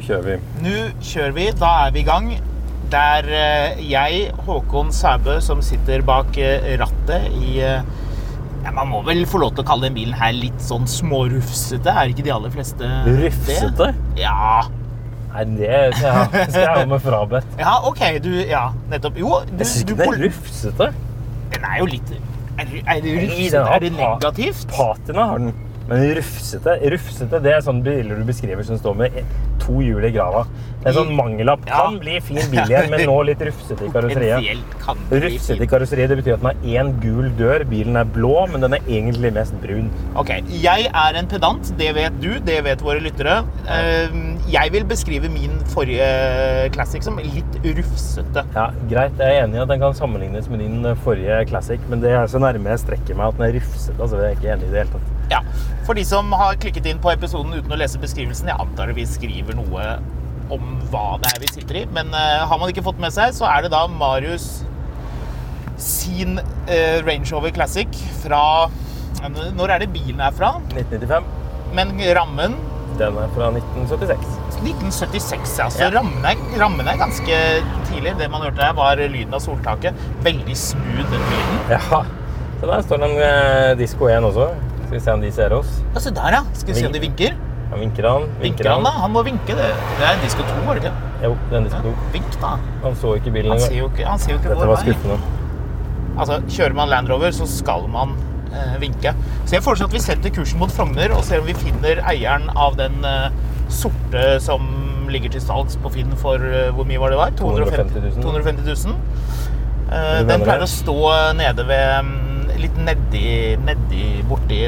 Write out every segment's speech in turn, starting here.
Nå kjører vi. Nå kjører vi, da er vi i gang. Det er eh, jeg, Håkon Sæbø, som sitter bak eh, rattet i eh, ja, Man må vel få lov til å kalle den bilen her litt sånn smårufsete? Er ikke de aller fleste det? Rufsete? Ja. Nei, det skal jeg, ha- med meg frabedt. ja, OK. Du Ja, nettopp. Jo, du, Jeg syns ikke pol- er rufsete. Den er jo litt Er, det- er det rufsete? Er det negativt? Patina har den. Men rufsete Rufsete, det er sånne biler du beskriver som står med to hjul i grava. Det er sånn mangellapp. Ja. Kan bli fin bil igjen, men nå litt rufsete i karosseriet. Rufsete i karosseriet det betyr at den har én gul dør. Bilen er blå, men den er egentlig mest brun. Ok, Jeg er en pedant. Det vet du, det vet våre lyttere. Eh, Jeg vil beskrive min forrige Classic som litt rufsete. Ja, Greit, jeg er enig i at den kan sammenlignes med din forrige Classic, men det er så nærme jeg strekker meg at den er rufsete. altså jeg er ikke enig i det hele tatt. Ja, For de som har klikket inn på episoden uten å lese beskrivelsen, jeg antar vi skriver noe om hva det er vi sitter i, men uh, har man ikke fått med seg, så er det da Marius sin uh, Range Rover Classic fra Når er det bilen er fra? 1995. Men rammen Den er fra 1976. 1976, ja. Så Ja. rammen, er, rammen er ganske tidlig. Det man hørte her, var lyden av soltaket. Veldig smooth, den lyden. Ja. Så der står den eh, Disko 1 også. Skal vi se om de ser oss. Ja, se der, ja. Skal vi se om de vinker? Ja, vinker han. Vinker han, da? Han må vinke. Det, det er disko 2, var det ikke? Jo, det er Disko 2. Vink, da. Han så ikke bilen Han ser jo ikke, han ser jo ikke Dette var skuffende. Altså, kjører man Land Rover, så skal man eh, vinke. Så jeg foreslår at vi setter kursen mot Frogner og ser om vi finner eieren av den eh, sorte som ligger til salgs på Finn for eh, hvor mye var det var? 250 000. 250 000. Eh, den pleier å stå nede ved mm, Litt nedi, nedi borti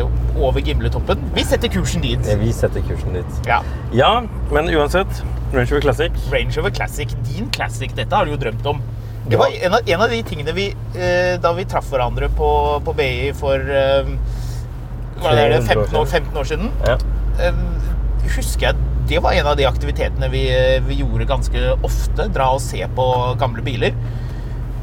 over Gimletoppen. Vi setter kursen dit. Ja, Vi setter kursen dit. Ja. Ja, men uansett. Range Rover Classic. Range Rover Classic, din Classic, dette har du jo drømt om. Det var en av, en av de tingene vi eh, Da vi traff hverandre på, på BI for eh, hva er det, 15 år, 15 år siden, Ja. eh, husker jeg det var en av de aktivitetene vi, vi gjorde ganske ofte. Dra og se på gamle biler.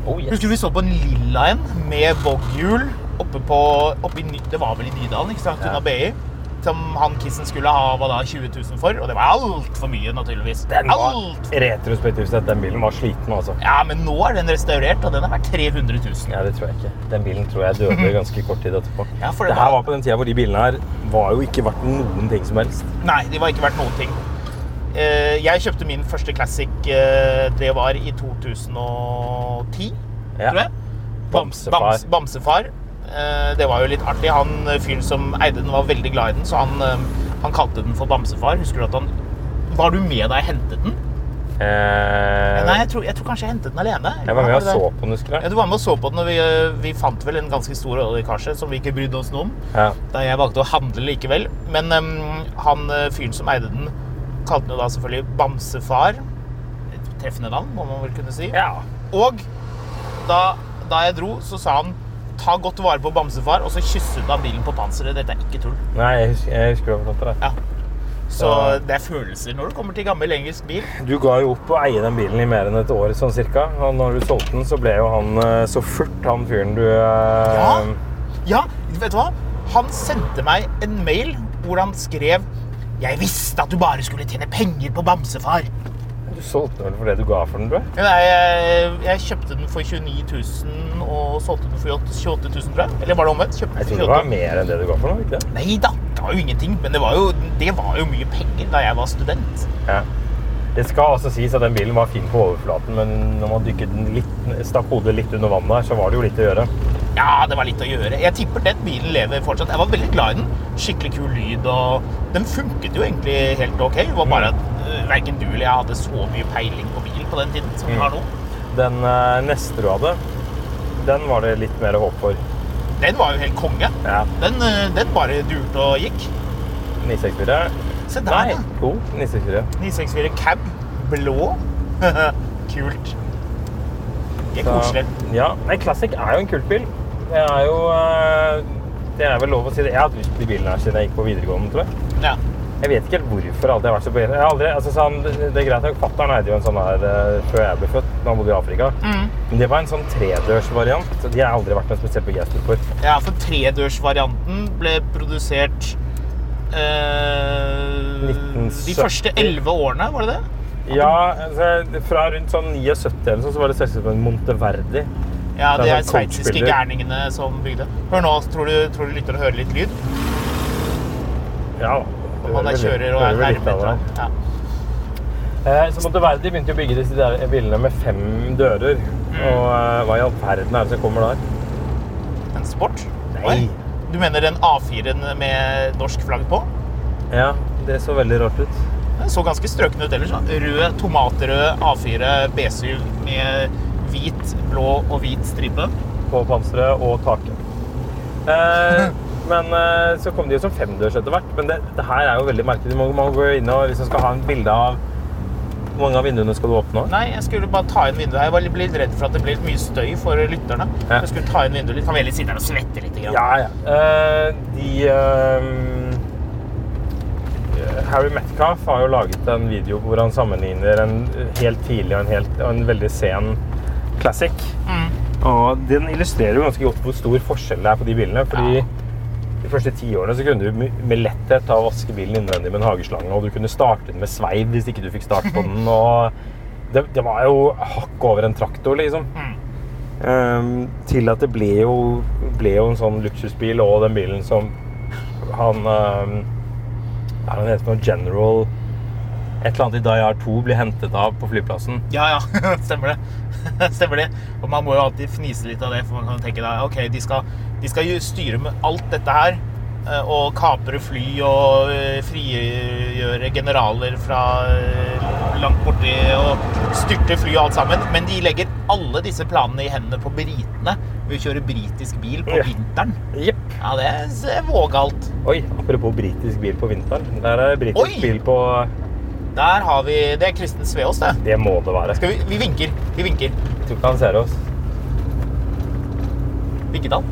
Oh, yes. Husker du vi så på en lilla en med boghjul oppe på oppe i, Det var vel i Nydalen, ikke sant? Ja. BI. Som han kissen skulle ha hva da, 20 000 for. Og det var altfor mye, naturligvis. Den var Alt retrospektivt sett, den bilen var sliten, altså. Ja, men nå er den restaurert, og den er verdt 300 000. Ja, det tror jeg ikke. Den bilen tror jeg døde ganske kort tid etterpå. Ja, det det her var- var på den tida hvor de bilene her var jo ikke verdt noen ting som helst. Nei, de var ikke verdt noen ting. Eh, Jeg kjøpte min første Classic, eh, det var i 2010, Ja. tror jeg. Bamsefar. Bams, bamsefar. Eh, Det var jo litt artig. Han fyren som eide den, var veldig glad i den, så han, han kalte den for Bamsefar. Husker du at han Var du med da jeg hentet den? Eh, Nei, jeg tror, jeg tror kanskje jeg hentet den alene. jeg var med og så på den, husker Ja, jeg. Du var med og så på den, og vi, vi fant vel en ganske stor oljekasje som vi ikke brydde oss noe om. Ja. Da jeg valgte å handle likevel. Men um, han fyren som eide den, kalte han jo da selvfølgelig Bamsefar. Et treffende navn, må man vel kunne si. ja. Og da, da jeg dro, så sa han ta godt vare på Bamsefar, og så kysset han bilen på panseret. Dette er ikke tull. Nei, jeg husker, jeg husker du fortalte det. Ja. Så Ja. det er følelser når det kommer til gammel engelsk bil. Du ga jo opp å eie den bilen i mer enn et år, sånn cirka. Og når du solgte den, så ble jo han eh, så furt, han fyren du eh, Ja. Ja, vet du hva? Han sendte meg en mail hvor han skrev Jeg visste at du bare skulle tjene penger på bamsefar. Du solgte den vel for det du ga for den, jeg? Nei, jeg, jeg kjøpte den for 29 000 og solgte den for 28 000, tror jeg. Eller var det omvendt? Kjøpte Jeg tror det var mer enn det du ga for den, ikke det? Nei da, det var jo ingenting. Men det var jo, det var jo mye penger da jeg var student. Ja. Det skal altså sies at den bilen var fin på overflaten, men når man dykket den litt, stakk hodet litt under vannet så var det jo litt å gjøre. Ja, det var litt å gjøre. Jeg tipper den bilen lever fortsatt. Jeg var veldig glad i den. Skikkelig kul lyd, og den funket jo egentlig helt ok. Det var bare at uh, verken du eller jeg hadde så mye peiling på bil på den tiden som vi har nå. Den uh, neste du hadde, den var det litt mer håp for. Den var jo helt konge. Ja. Den, uh, den bare durte og gikk. 964. Se der, Nei, ja. jo, 964. 964 cab. Blå. Kult. Det er koselig. Ja, nei, Classic er jo en kult bil. Det er jo eh, Det er vel lov å si det. Jeg har hatt lyst til de bilene her siden jeg gikk på videregående, tror jeg. Ja. Jeg vet ikke helt hvorfor alltid jeg har vært så på Jeg har aldri, altså sånn, det, det er greit nok, Fattern eide jo en sånn her eh, før jeg ble født, da han bodde i Afrika. Mm. Men det var en sånn tredørsvariant. så De har jeg aldri vært noe spesielt begeistret for. Ja, for tredørsvarianten ble produsert eh, de første elleve årene, var det det? Ja, altså, Fra rundt sånn 79 eller sånn, så var det selskapet Monteverdi. Ja, Det det er sånn sveitsiske gærningene som bygde. Hør nå, tror du, tror du lytter og hører litt lyd? Ja, Om man der kjører og er nærme. Ja. Eh, Så Monteverdi begynte å bygge disse der bilene med fem dører. Mm. Og eh, hva i all verden er det som kommer der? En sport? Nei. Du mener den A4-en med norsk flagg på? Ja, det så veldig rart ut. Det så ganske strøkne ut ellers. Rød, tomatrød A4 B7 med hvit, blå og hvit stripe. På panseret og taket. Eh, men eh, så kom de jo som femdørs etter hvert. Men det, det her er jo veldig merkelig. Man man går inn og Hvis man skal ha en bilde av Hvor mange av vinduene skal du åpne? Nei, jeg skulle bare ta inn vinduet. Jeg var litt- litt redd for at det ble litt mye støy for lytterne. Ja. Jeg skulle ta inn vinduet litt. Kan vi heller sitte her og svette litt? Grann. Ja, ja. Eh, de eh, Harry Metcalf har jo laget en video hvor han sammenligner en helt tidlig og en, helt, en veldig sen classic. Mm. Og den illustrerer jo ganske godt hvor stor forskjell det er på de bilene. Fordi de første ti årene så kunne du med- letthet ta og vaske bilen innvendig med en hageslange, og du kunne starte den med sveiv hvis ikke du fikk start på den. og det, det var jo hakk over en traktor, liksom. Ehm, til at det ble jo, ble jo en sånn luksusbil, og den bilen som han um, er han heter noe? General Et eller annet i Die Hard 2 blir hentet av på flyplassen. Ja, ja, stemmer det. stemmer det. Og man må jo alltid fnise litt av det, for man kan tenke deg ok, de skal, de skal jo styre med alt dette her, eh, og kapre fly og eh, frigjøre generaler fra eh, langt borti og styrte fly og alt sammen, men de legger alle disse planene i hendene på britene ved å kjøre britisk bil på vinteren. Yep. Ja, det er vågalt. Oi, apropos britisk bil på vinteren. Der er britisk Oi! bil på Der har vi, det er Kristen Sveås det. Det må det være. Skal vi, vi vinker, vi vinker. Jeg tror ikke han ser oss. Vinket han?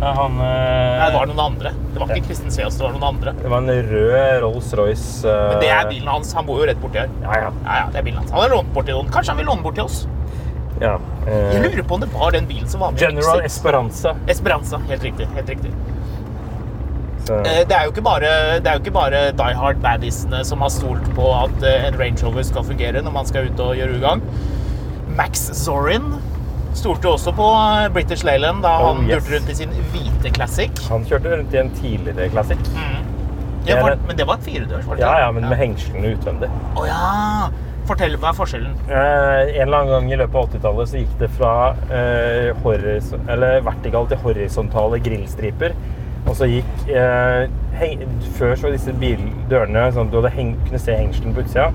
Ja, han øh... Nei, det var noen andre. Det var ikke Kristen Sveås, det var noen andre. Det var en rød Rolls-Royce. øh... Men det er bilen hans. Han bor jo rett borti her. Ja, ja. Ja, ja, det er bilen hans. Han har lånt bort til noen. Kanskje han vil låne bort til oss? ja. Øh... Jeg lurer på om det var den bilen som var med. General Esperanza. Esperanza. Helt riktig. helt riktig. Så, Eh, Det er jo ikke bare, det jo bare Die Hard baddiesene som har stolt på at eh, en Range Rover skal fungere når man skal ut og gjøre ugagn. Max Zorin stolte også på eh, British Leyland da Oh, han yes. durte rundt i sin hvite Classic. han kjørte rundt i en tidligere Classic. Ja, er for, men det var et firedørs, Ja, ja, men med hengslene utvendig. Å ja! Fortell er forskjellen. Eh, en eller annen gang i løpet av 80-tallet så gikk det fra eh, eller vertikale til horisontale grillstriper. Og så gikk eh, heng Før så var disse bildørene sånn at du heng kunne se hengselen på utsida.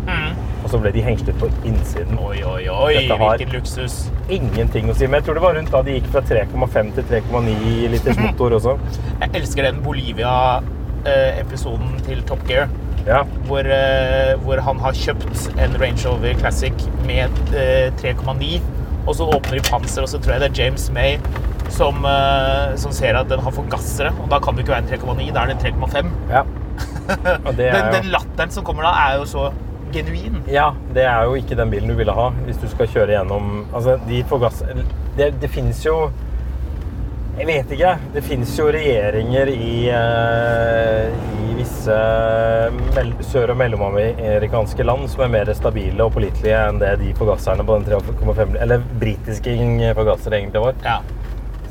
Og så ble de hengslet på innsiden. Oi, oi, oi, Dette har- hvilken luksus. Ingenting å si. Men jeg tror det var rundt da de gikk fra 3,5 til 3,9 liters motor også. Jeg elsker den Bolivia-episoden til Top Gear. Ja. Hvor, eh, hvor han har kjøpt en Range Rover Classic med eh, 3,9. Og så åpner de panser, og så tror jeg det er James May som, eh, som ser at den har forgassere. Og da kan det ikke være en 3,9, da er det en 3,5. ja. Den, jo den latteren som kommer da, er jo så genuin. Ja, det er jo ikke den bilen du ville ha hvis du skal kjøre gjennom Altså, de forgass... Det, det finnes jo Jeg vet ikke. Det fins jo regjeringer i, eh, i visse sør- og mellomamerikanske land som er mer stabile og pålitelige enn det de forgasserne på den 3,5 Eller britiske forgassere egentlig var. Ja.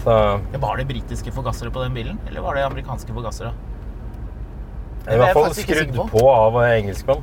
Så Var det britiske forgassere på den bilen, eller var det amerikanske forgassere? Det er i er hvert fall skrudd på. på av engelskmann.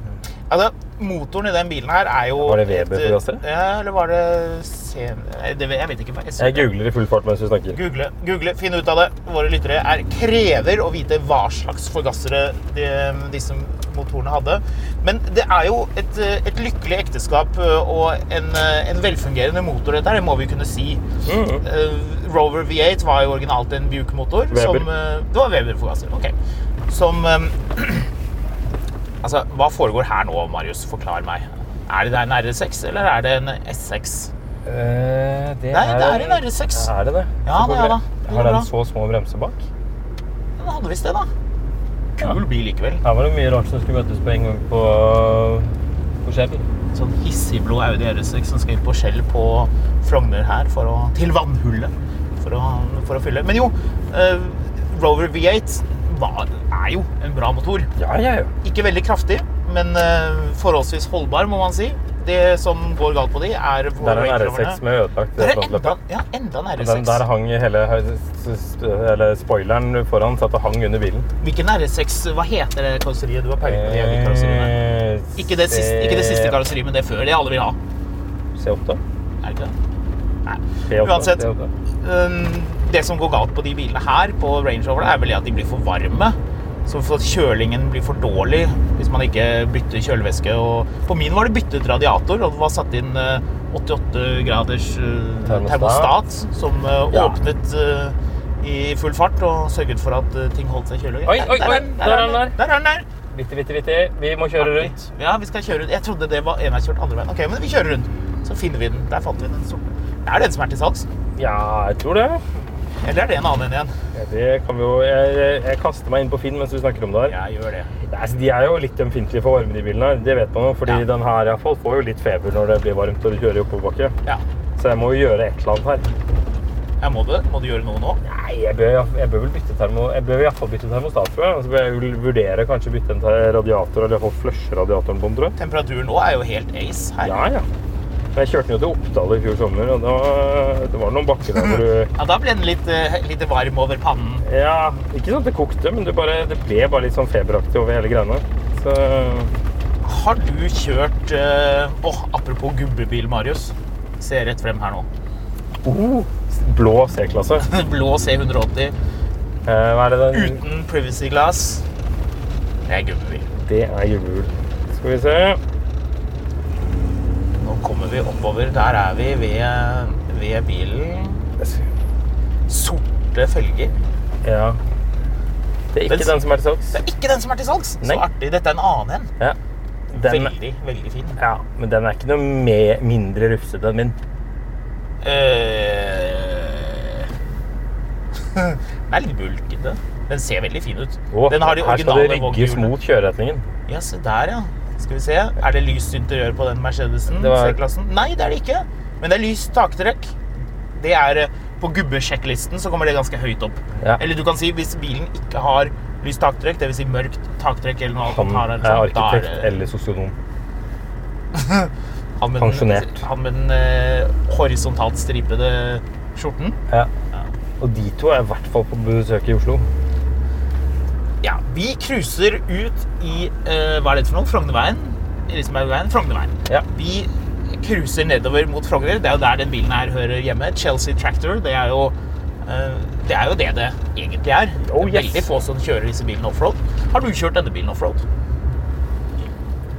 Altså, motoren i den bilen her er jo Var det Weber-forgassere? Ja, eller var det sen... det, Jeg vet ikke. Jeg, Jeg googler i full fart mens du snakker. Google, google, finn ut av det. Våre lyttere er krever å vite hva slags forgassere de, disse motorene hadde. Men det er jo et, et lykkelig ekteskap og en, en velfungerende motor, dette her, det må vi kunne si. Mhm. Eh, Rover V8 var jo originalt en Buke-motor. Weber. som, eh, Det var Weber-forgasser. ok. Som eh, Altså, hva foregår her nå, Marius? Forklar meg. Er det en R6, eller er det en S6? Eh, det Nei, det er en R6. Er det det? Ja, det er det. Det Har den så små bremser bak? Den hadde visst det, da. Kul bil likevel. Her var det mye rart som skulle møtes på en gang på, på Skjell. Sånn hissigblå Audi R6 som skal inn på Skjell på Frogner her å, til vannhullet for å, for å fylle. Men jo, uh, Rover V8 var, er jo en bra motor. Ja, ja, ja. Ikke veldig kraftig, men eh, forholdsvis holdbar, må man si. Det som går galt på de, er Det er en R6 med ødelagt. Det er enda, ja, enda en R6. der hang hele eller spoileren foran satt og hang under bilen. Hvilken R6, hva heter det karosseriet? Du har peiling på de. Eh, Ikke det, siste, ikke det siste karosseriet, men det før. Det alle vil ha. C8? Er det ikke det? Nei. P8, Uansett. P8. Det som går galt på de bilene her, på Range Rover, er vel at de blir for varme. Så kjølingen blir for dårlig hvis man ikke bytter kjølevæske. Og på min var det byttet radiator, og det var satt inn eh, 88 graders eh, Termostat. termostat, som eh, Ja. åpnet eh, i full fart og sørget for at eh, ting holdt seg kjølig. Oi, oi, Der oi, er den, der er den der. Der er den der. Vitti, vitti, vitti. Vi må kjøre rundt. Ja, vi skal kjøre rundt. Jeg trodde det var en jeg kjørte andre veien. Ok, men vi kjører rundt. Så finner vi den. Der fant vi den sorte. Det er den som er til salgs. Ja, jeg tror det. Eller er det en annen en igjen? Ja, Det kan vi jo jeg, jeg, kaster meg inn på Finn mens du snakker om det her. Jeg gjør det. Nei, altså, De er jo litt ømfintlige for varme, de bilene her. Det vet man jo. Fordi Ja. den her iallfall får jo litt feber når det blir varmt og du kjører i oppoverbakke. Ja. Så jeg må jo gjøre et eller annet her. ja må, du, må du gjøre noe nå? Nei, jeg bør, jeg bør vel bytte termo... Jeg bør i hvert fall bytte termostat, tror jeg. Og så bør jeg vil vurdere kanskje bytte en radiator, eller i hvert fall flushe radiatoren på den, tror jeg. Temperaturen nå er jo helt ace her. Ja, ja. Jeg kjørte jo til Oppdal i fjor sommer, og da det var noen bakker der hvor du Ja, Da ble den litt, eh, litt varm over pannen. Ja, ikke sånn at det kokte, men det, bare, det ble bare litt sånn feberaktig over hele greiene. Så Har du kjørt Åh, Åh, apropos gubbebil, Marius. Se rett frem her nå. oh, blå C-klasse. Blå C180 Eh, hva er det den uten privacy glass. Det er gubbebil. Det er gubbebil. Skal vi se. Kommer vi oppover. Der er vi ved, ved bilen. Sorte følger. Ja. Det er ikke Den- den som er til salgs. Det er ikke den som er til salgs. Nei. Så artig. Dette er en annen en. Ja. Den, Veldig, veldig fin. ja, men den er ikke noe med, mindre rufsete enn min. Eh, Den er litt bulkete. Den ser veldig fin ut. Oh, den har de her skal det rygges mot kjøreretningen. Ja, se der, ja. Skal vi se. Er det lyst interiør på den Mercedesen? Var- C-klassen? Nei, det er det ikke. Men det er lyst taktrekk. Det er eh, På gubbesjekklisten så kommer det ganske høyt opp. Ja. Eller du kan si hvis bilen ikke har lyst taktrekk, dvs. Si mørkt taktrekk eller noe Han annet, er sånt, da arkitekt det- eller sosionom. han med pensjonert. Han med den eh, horisontalt stripede skjorten. Ja. Og de to er i hvert fall på besøk i Oslo. Ja, vi cruiser ut i eh, Hva er dette for noe? Frognerveien? Elisabethveien? Frognerveien. Ja. Vi cruiser nedover mot Frogner. Det er jo der den bilen her hører hjemme. Chelsea Tractor. Det er jo eh, det er jo det det egentlig er. Oh, yes. veldig få som kjører disse bilene offroad. Har du kjørt denne bilen offroad?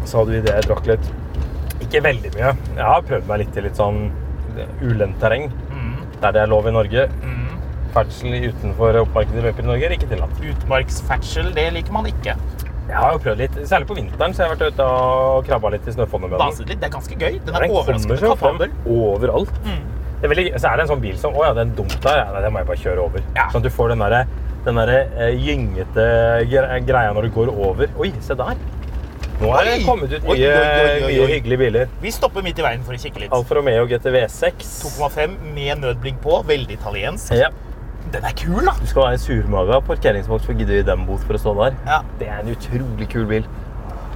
Sa du idet det, jeg drakk litt. Ikke veldig mye. Jeg har prøvd meg litt i litt sånn ulendt terreng. Mm. Der det er lov i Norge. Ferdsel utenfor oppmarkedede løyper i Norge er ikke tillatt. Utmarksferdsel, det liker man ikke. Jeg har jo prøvd litt, Særlig på vinteren så har jeg vært ute og krabba litt i snøfonnet med den. Litt. Det er ganske gøy. Den Den er overraskende kapabel. overalt. Det er veldig, så er det en sånn bil som Å ja, er dumt der. Ja, nei, det må jeg bare kjøre over. Ja. Sånn at du får den derre den der, eh, gyngete gre- greia når du går over. Oi, se der! Nå er det Oi! kommet ut Oi, mye, oi, oi, oi, mye oi. hyggelige biler. Vi stopper midt i veien for å kikke litt. Alfa Romeo GTV 6. 2,5 med nødblink på. Veldig italiensk. Ja. Den er kul, da! Du skal være en surmaga parkeringsvakt for å gidde å gi dem bot for å stå der. Ja. Det er en utrolig kul bil.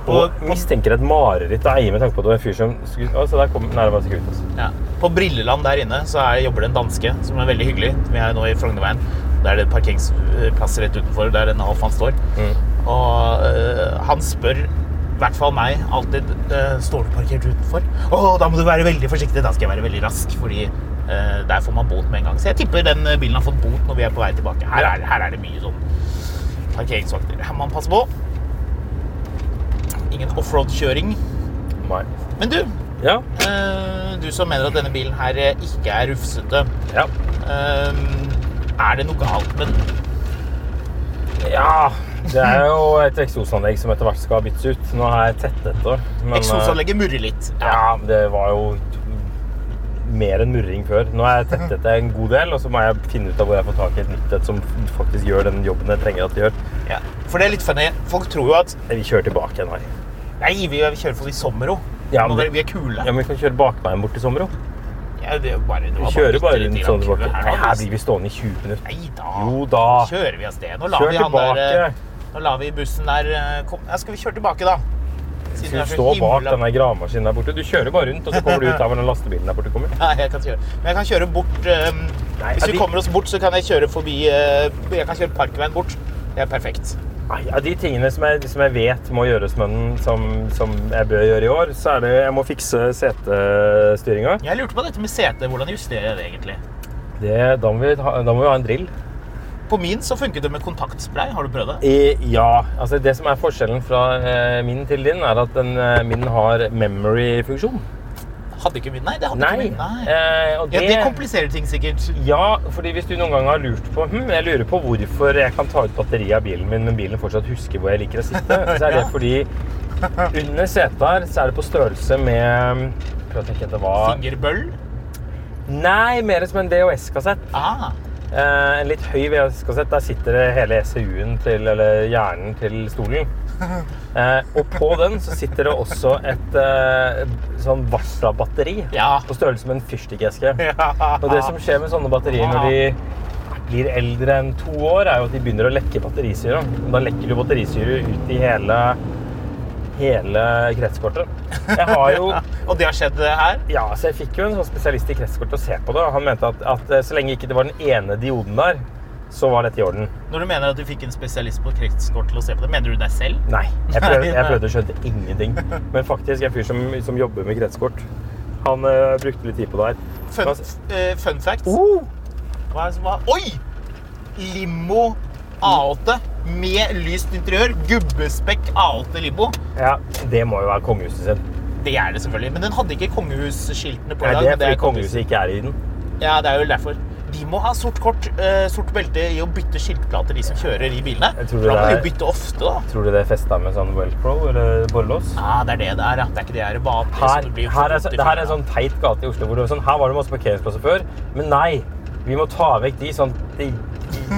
Og- Og mistenker et mareritt å eie med tanke på at det var en fyr som skulle... Der kom... nærmere det var Ja. På Brilleland der inne så er, jobber det en danske som er veldig hyggelig. Vi er nå i Frognerveien. Der er det parkeringsplass rett utenfor der en Alfan står. Og øh, han spør i hvert fall meg alltid øh, Står du parkert utenfor? Å, da må du være veldig forsiktig. Da skal jeg være veldig rask, fordi der får man bot med en gang. Så jeg tipper den øh, bilen har fått bot når vi er på vei tilbake. Her er, her er det mye sånn parkeringsvakter. Her må man passe på. Ingen offroad-kjøring. Men du, Ja. øh, du som mener at denne bilen her ikke er rufsete. Ja. Er det noe galt med den? Ja. Det er jo et eksosanlegg som etter hvert skal byttes ut. Nå har jeg tett et år. Eksosanlegget murrer litt. Ja. Ja, det var jo mer enn murring før. Nå har jeg tett etter en god del, og så må jeg finne ut av hvor jeg får tak i et nytt et som faktisk gjør den jobben jeg trenger at det gjør. Ja. For det er litt funny. Folk tror jo at Vi kjører tilbake igjen her. Nei, vi kjører for i sommer òg. Ja, men vi er kule. Ja, men vi kan kjøre bakveien bort til sommer òg. Ja, det er jo bare, det Vi kjører bare rundt sånn tilbake. her, her blir vi stående i 20 minutter. Nei da. Jo da. Kjører vi av sted. Nå lar Kjør vi han tilbake. der Nå lar vi bussen der komme. Ja, skal vi kjøre tilbake, da? Siden du står bak denne gravemaskinen der borte? Du kjører bare rundt, og så kommer du ut av den lastebilen der borte kommer. Nei, jeg kan kjøre. Men jeg kan kjøre bort um, Nei, Hvis vi de- kommer oss bort, så kan jeg kjøre forbi uh, Jeg kan kjøre Parkveien bort. Det er perfekt. Nei, av de tingene som jeg, som jeg vet må gjøres med den, som, som jeg bør gjøre i år, så er det jeg må fikse setestyringa. Jeg lurte på dette med sete. Hvordan justerer jeg det egentlig? Det- Da, må vi da må vi ha en drill. På min så funket det med kontaktspray. Har du prøvd det? I, ja, altså det som er forskjellen fra eh, min til din, er at den, eh, min har memory-funksjon. Hadde ikke min? Nei, det hadde Nei. ikke min. Nei. Eh, og Ja, det, kompliserer ting sikkert. Ja, fordi hvis du noen gang har lurt på hm, Jeg lurer på hvorfor jeg kan ta ut batteriet av bilen min, men bilen fortsatt husker hvor jeg liker å sitte, så er det fordi under setet her så er det på størrelse med Prøv å tenke etter hva Fingerbøll. Nei, mer som en DOS-kassett. Ah, en litt høy VHS-kassett. Der sitter det hele ECU-en til, eller hjernen til stolen. Eh, og på den så sitter det også et eh, sånn Varta-batteri. Ja. På størrelse med en fyrstikkeske. ja. Og det som skjer med sånne batterier når de blir eldre enn to år, er jo at de begynner å lekke batterisyre. Da lekker du batterisyre ut i hele, hele kretskortet. Jeg har jo Og det har skjedd her? ja, så jeg fikk jo en sånn spesialist i kretskortet å se på det. Han mente at, at eh, så lenge ikke det var den ene dioden der, så var dette i orden. Når du mener at du fikk en spesialist på kretskort til å se på det, mener du deg selv? Nei. Jeg prøvde, jeg prøvde å skjønne ingenting. Men faktisk, en fyr som, som jobber med kretskort, han uh, brukte litt tid på det her. Fun, eh, fun fact. Uh. Hva er det som var Oi! Limo A8 med lyst interiør. Gubbespekk A8 Libo. Ja, det må jo være kongehuset sitt. Det er det selvfølgelig. Men den hadde ikke kongehusskiltene på i dag. det er fordi kongehuset ikke er i den. Ja, det er jo derfor. De må ha sort kort, eh, sort belte i å bytte skiltplater, de som kjører i bilene. Da må de jo bytte ofte, da. Tror du det er festa med sånn velcro eller borrelås? Ja, det er det det er, ja. Det er ikke det her vanlige Her, som det blir her er, så, det her er en sånn teit gate i Oslo hvor det var sånn, her var det masse parkeringsplasser før, men nei, vi må ta vekk de sånn det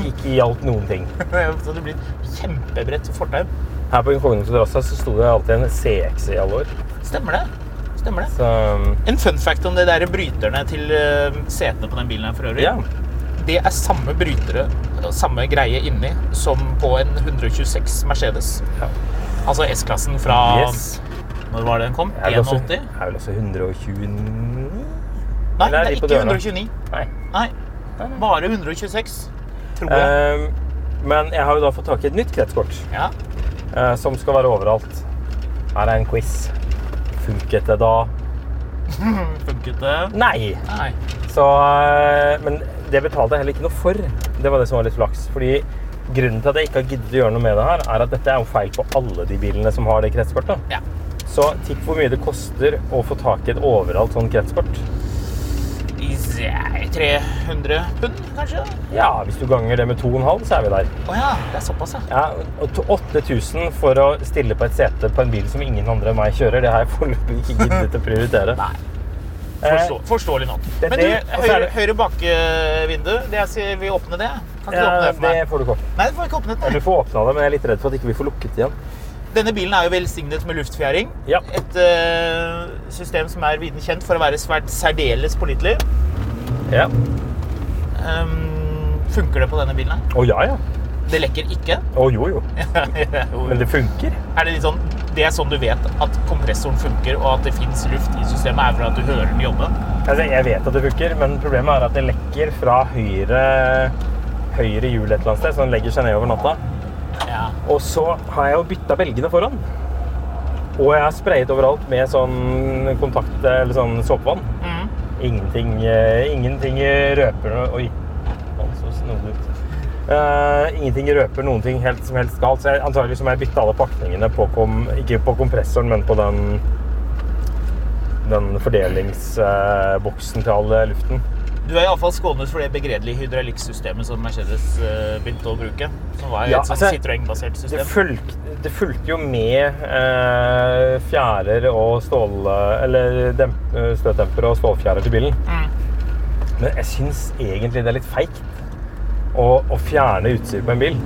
ikke hjalp noen ting. Så det blir kjempebredt fortau. Her på inkognito drassa så sto det alltid en CX i alle år. Stemmer det. Stemmer det. Så En fun fact om det der bryterne til eh, setene på den bilen her for øvrig. ja. Det er samme brytere, samme greie inni, som på en 126 Mercedes. Ja. Altså S-klassen fra Yes. Når var det den kom? Er Det også, 81? er vel også 129 Nei, det er de ikke 129. Nei. Nei, bare 126, tror jeg. Ehm, men jeg har jo da fått tak i et nytt kretskort, Ja. eh, som skal være overalt. Her er en quiz. Funket det da? Funket det? Nei! Nei. Så, eh, men det betalte jeg heller ikke noe for. Det var det som var litt flaks. Fordi grunnen til at jeg ikke har giddet å gjøre noe med det her, er at dette er jo feil på alle de bilene som har det kretskortet. Ja. Så tipp hvor mye det koster å få tak i et overalt sånn kretskort. I er 300 pund, kanskje? Ja, hvis du ganger det med 2,5, så er vi der. Oh ja, det er såpass, ja. Ja, og 8000 for å stille på et sete på en bil som ingen andre enn meg kjører, det har jeg foreløpig ikke giddet å prioritere. Nei. Eh, Forstå, forståelig nok. det- Men du, det- høyre, det- høyre bakvindu, det jeg skal vi åpne det? Kan ikke du ja, åpne det for det meg? får du ikke. Nei, får ikke åpnet Du får åpna det, men jeg er litt redd for at ikke vi får lukket det igjen. Denne bilen er jo velsignet med luftfjæring. Ja. Et uh, system som er viden kjent for å være svært særdeles pålitelig. Ja. Um, Funker det på denne bilen? Å oh, ja, ja. Det lekker ikke? Å jo, jo. Men det funker. Er det litt sånn, det er sånn du vet at kompressoren funker, og at det fins luft i systemet, er for at du hører den jobbe? Altså, jeg vet at det funker, men problemet er at det lekker fra høyre, høyre hjul et eller annet sted, så den legger seg ned over natta. Ja. Og så har jeg jo bytta belgene foran. Og jeg har sprayet overalt med sånn kontakt, eller sånn såpevann. Mm. Ingenting, uh, ingenting røper Oi, faen, så snodig ut. Uh, ingenting røper noen ting helt som helst galt. Så jeg, antagelig må jeg bytte alle pakningene på kom, ikke på kompressoren, men på den den fordelingsboksen til all luften. Du er iallfall skånet for det begredelige hydraulikksystemet som Mercedes eh, begynte å bruke. Som var Ja, et sånt altså, Citroën-basert Det, system. det fulgte jo med eh, fjærer og stål... Eller demp, støtdemper og stålfjærer til bilen. Men jeg syns egentlig det er litt feigt å, å fjerne utstyr på en bil.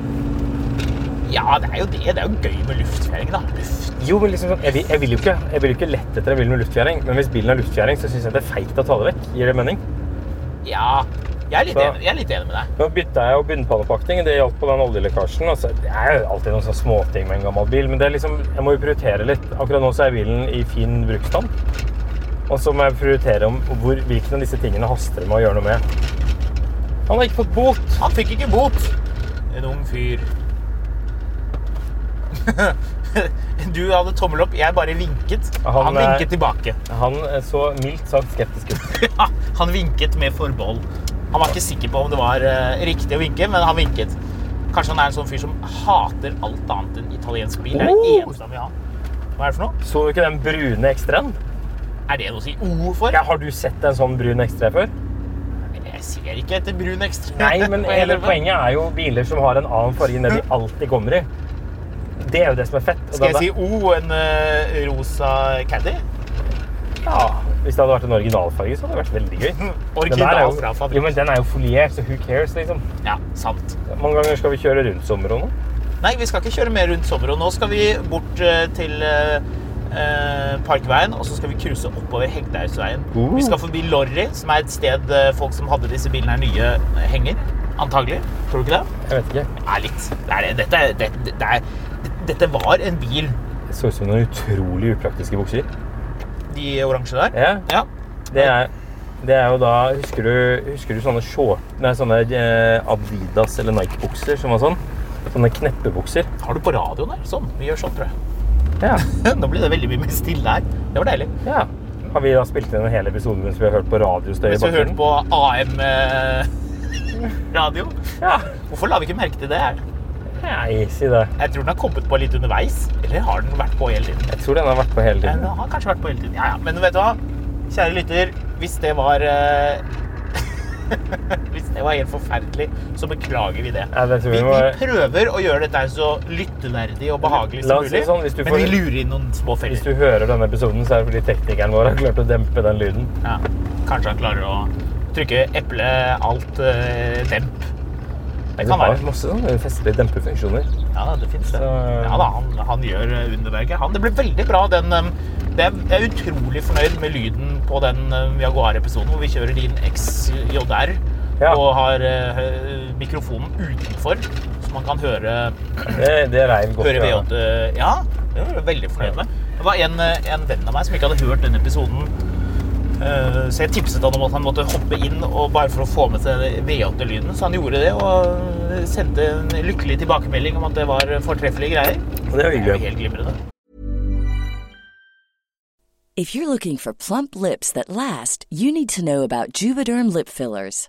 Ja, det er jo det. Det er jo gøy med luftfjæring, da. Luft. Jo, men liksom sånn, jeg, vil, jeg, vil jo ikke, jeg vil jo ikke lette etter en bil med luftfjæring, men hvis bilen har luftfjæring, så syns jeg det er feigt å ta det vekk. Gir det mening? Ja, jeg er litt, Så- enig, jeg er litt enig med deg. Nå bytta jeg jo bunnpannepakning, det hjalp på den oljelekkasjen. Altså, det er jo alltid noen sånne småting med en gammel bil, men det er liksom, jeg må jo prioritere litt. Akkurat nå så er bilen i fin bruksstand. Og så må jeg prioritere om hvor, hvilken av disse tingene haster det med å gjøre noe med. Han har ikke fått bot! Han fikk ikke bot. En ung fyr. Du hadde tommel opp, jeg bare vinket. Han, Han eh, vinket tilbake. Han så mildt sagt skeptisk ut. Ja, han vinket med forbehold. Han var ikke sikker på om det var uh, riktig å vinke, men han vinket. Kanskje han er en sånn fyr som hater alt annet enn italiensk bil. Det er det Oh! eneste han vil ha. Hva er det for noe? Så du ikke den brune ekstraen? Er det noe å si O for? Ja, har du sett en sånn brun ekstra før? Jeg ser ikke etter brun ekstra. Nei, men hele poenget er jo biler som har en annen farge enn det de alltid kommer i. Det er jo det som er fett. Skal jeg si O, en uh, rosa caddy? Ja, hvis det hadde vært en originalfarge, så hadde det vært veldig gøy. Original jo- fra fabrikk. Jo, men den er jo foliert, så who cares, liksom. Ja, sant. Mange ganger skal vi kjøre rundt Sommero nå? Nei, vi skal ikke kjøre mer rundt Sommero. nå skal vi bort uh, til eh, Parkveien, og så skal vi cruise oppover Hegdehaugsveien. Uh. Vi skal forbi Lorry, som er et sted folk som hadde disse bilene her nye, henger. Antagelig. Tror du ikke det? Jeg vet ikke. Ja, litt. Det er det. Dette, det, det, det er, dette var en bil, Det så ut som noen utrolig upraktiske bukser. de oransje der. Ja, Ja. det er, det er jo da Husker du, husker du sånne short Nei, sånne eh, Adidas eller Nike-bukser som var sånn? Sånne kneppebukser. Har du på radioen her? Sånn. Vi gjør sånn, tror jeg. Ja. Nå blir det veldig mye mer stille her. Det var deilig. ja. Har vi da spilt inn en hel episode mens vi har hørt på radiostøy Hvis vi hørte hørt på AM-radio. Ja. Hvorfor la vi ikke merke til det her? Nei, si det. Jeg tror den har kommet på litt underveis. Eller har den vært på hele tiden? Jeg tror den har vært på hele tiden. Den har kanskje vært på hele tiden. Ja, ja. Men vet du hva? Kjære lytter, hvis det var uh... Hvis det var helt forferdelig, så beklager vi det. Ja, det vi, Vi, må... vi prøver å gjøre dette så lytteverdig og behagelig som mulig. sånn, hvis du men vi lurer inn noen små Hvis du hører denne episoden, så er det fordi teknikeren vår har klart å dempe den lyden. Ja. Kanskje han klarer å trykke eple, alt, eh, demp. Kan det har være. masse sånne festlige dempefunksjoner. Ja, det finnes det. Så- Ja da, han, han gjør underverket. Han, det ble veldig bra, den um, det er, Jeg er utrolig fornøyd med lyden på den um, Jaguar-episoden hvor vi kjører din XJR Ja. og har uh, mikrofonen utenfor, så man kan høre, Det, det reiv godt. høre ja. V8. Ja, det var jeg veldig fornøyd med. Det var en, eh, en venn av meg som ikke hadde hørt den episoden. Eh, Så jeg tipset han om at han måtte hoppe inn og bare for å få med seg V8-lyden. Så han gjorde det og sendte en lykkelig tilbakemelding om at det var fortreffelige greier. Det var jo Det er jo hyggelig. helt glimrende. If you're looking for plump lips that last, you need to know about Juvederm lip fillers.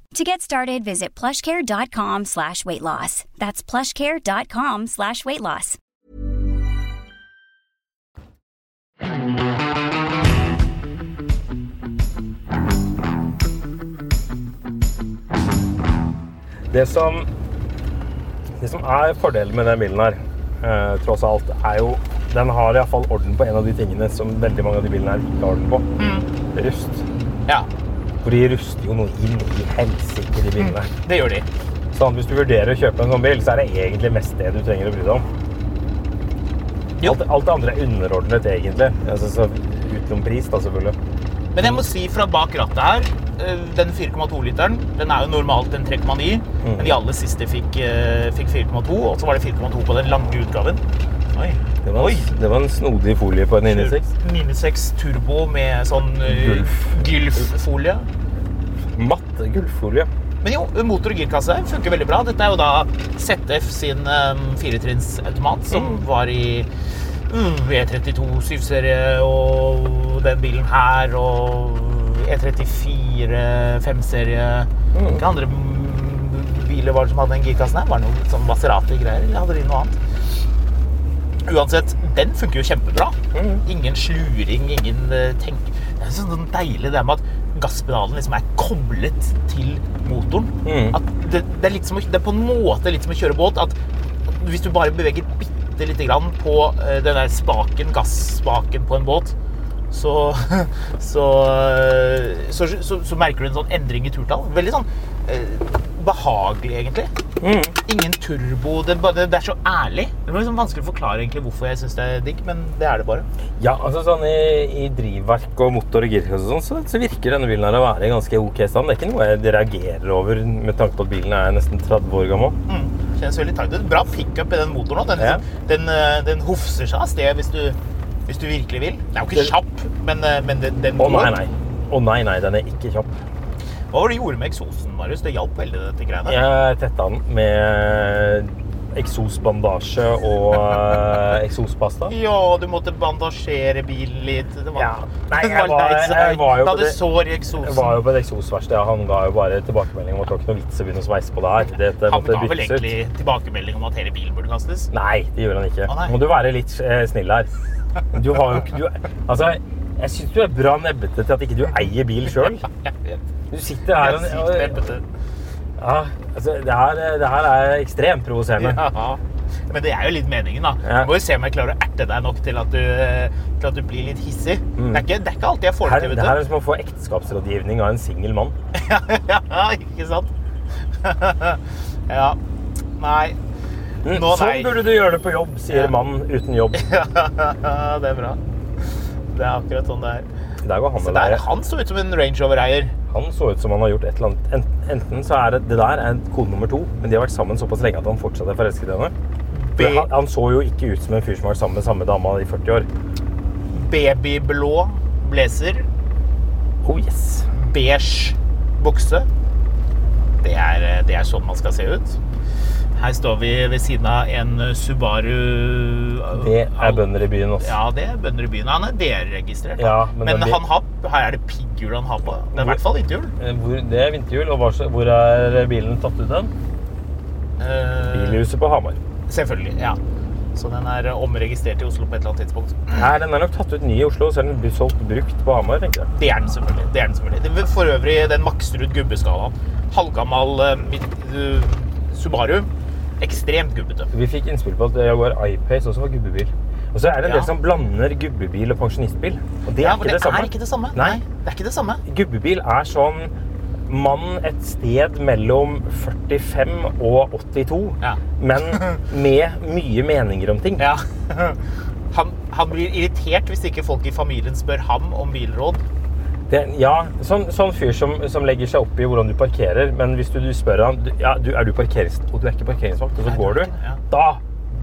To get started, visit plushcare.com slash weight loss. That's plushcare.com slash weight loss. Det som, det som er fordelen med den bilen her, eh, tross alt, er jo Den har iallfall orden på en av de tingene som veldig mange av de bilene her ikke har orden på. Rust. Ja, For de ruster jo noe inn i helsike, de bilene. det gjør de. Sånn, hvis du vurderer å kjøpe en sånn bil, så er det egentlig mest det du trenger å bry deg om. Alt, alt det andre er underordnet, egentlig. Altså, så utenom pris, da, selvfølgelig. Men jeg må si fra bak rattet her, eh, den 4,2-literen, den er jo normalt en 3,9, Mm. men de aller siste fikk, eh, fikk 4,2, og så var det 4,2 på den lange utgaven. Oi. Det var, Oi. det var en snodig folie på en 96. 96 Turbo med sånn eh, Gylf-folie. Matte gulvfolie. Men jo, motor og girkasse funker veldig bra. Dette er jo da ZF sin um, firetrinnsautomat, som Mm. var i E32 7-serie, og den bilen her, og E E34 5-serie. Mm. Hvilke andre mm, biler var det som hadde den girkassen her? Var det noe sånn Maserati-greier, eller hadde de noe annet? Uansett, den funker jo kjempebra. Mm. Ingen sluring, ingen eh, tenk... Det er sånn deilig det med at gasspedalen liksom er koblet til motoren. Mm. At det, det, er som det er på en måte litt som å kjøre båt. At hvis du bare beveger bitte lite grann på eh, den der spaken, gasspaken på en båt, så så, eh, så, så, så merker du en sånn endring i turtall. Veldig sånn eh, behagelig, egentlig. Ingen turbo. Det, er det er så ærlig. Det er liksom vanskelig å forklare egentlig hvorfor jeg syns det er digg, men det er det bare. Ja, altså sånn i, i drivverk og motor og girkasse og sånn, så, så virker denne bilen her å være i ganske ok stand. Det er ikke noe jeg reagerer over med tanke på at bilen er nesten 30 år gammel. Mm. Kjennes veldig tight ut. Bra pickup i den motoren òg. Den, Ja. liksom, den, eh, den hofser seg av sted hvis du, hvis du virkelig vil. Den er jo ikke kjapp, men, eh, men den, den Å nei, nei. Å nei, nei, den er ikke kjapp. Hva var det du gjorde med eksosen, Marius? Det hjalp veldig, dette greiene. Jeg tetta den med eksosbandasje og eh, eksospasta. Ja, du måtte bandasjere bilen litt. Det var, Ja. Nei, jeg var- jeg var jo på det- sår i Jeg eksosen. var jo på et eksosverksted, han ga jo bare tilbakemelding om at det var ikke noe vits å begynne å sveise på det her. Dette Han måtte ga vel egentlig ut. tilbakemelding om at hele bilen burde kastes? Nei, det gjør han ikke. Å, nei. Må du være litt eh, snill her. Du har jo ikke du, Altså, jeg syns du er bra nebbete til at ikke du eier bil sjøl. Du sitter her og. Ja, altså, det, her, det her er ekstremt provoserende. Ja. Men det er jo litt meningen, da. Ja. Må jo se om jeg klarer å erte deg nok til at du, til at du blir litt hissig. Det, er ikke, det er ikke alltid jeg får Her, det til, det her er som å få ekteskapsrådgivning av en singel mann. ja, ikke sant? ja. Nei. Nå, nei. sånn burde du gjøre det på jobb, sier Ja. mannen uten jobb. det er bra. Det er akkurat sånn det er. Der går han Så med der, han så ut som en Range Rover-eier. Han så ut som han har gjort et eller annet. Enten så er det, det der er kone nummer to, men de har vært sammen såpass lenge at han fortsatt er forelsket i henne. Han, han så jo ikke ut som en fyr som har vært sammen med samme dama i 40 år. Babyblå blazer. Oh yes. beige bukse. Det er, det er sånn man skal se ut. Her står vi ved siden av en Subaru Det er bønder i byen også. Ja, det er bønder i byen. Han er DR-registrert. Ja, men men den han har, her er det pigghjul han har på. Det er i hvert fall vinterhjul. Eh, Hvor, det er vinterhjul, og hvor er bilen tatt ut den? Eh, Bilhuset på Hamar. selvfølgelig. ja. Så den er omregistrert i Oslo på et eller annet tidspunkt. Nei, den er nok tatt ut ny i Oslo, så er den solgt brukt på Hamar, tenker jeg. Det er den selvfølgelig. Det er den selvfølgelig. Det for øvrig den Maksrud gubbeskalaen. Halvgammal uh, eh, Subaru Ekstremt gubbete. Vi fikk innspill på at Jaguar I-Pace også var gubbebil. Og så er det en del som blander gubbebil og pensjonistbil. Og det er Ja, ikke det, det er ikke det samme. Nei. det er ikke det samme. Gubbebil er sånn mann et sted mellom 45 og 82, Ja. men med mye meninger om ting. Ja. Han, han blir irritert hvis ikke folk i familien spør ham om bilråd. Det, ja, sånn, sånn fyr som, som legger seg opp i hvordan du parkerer, men hvis du, du spør han du, ja, du, er du parkerings... Og du er ikke parkeringsvakt, og så går du, da,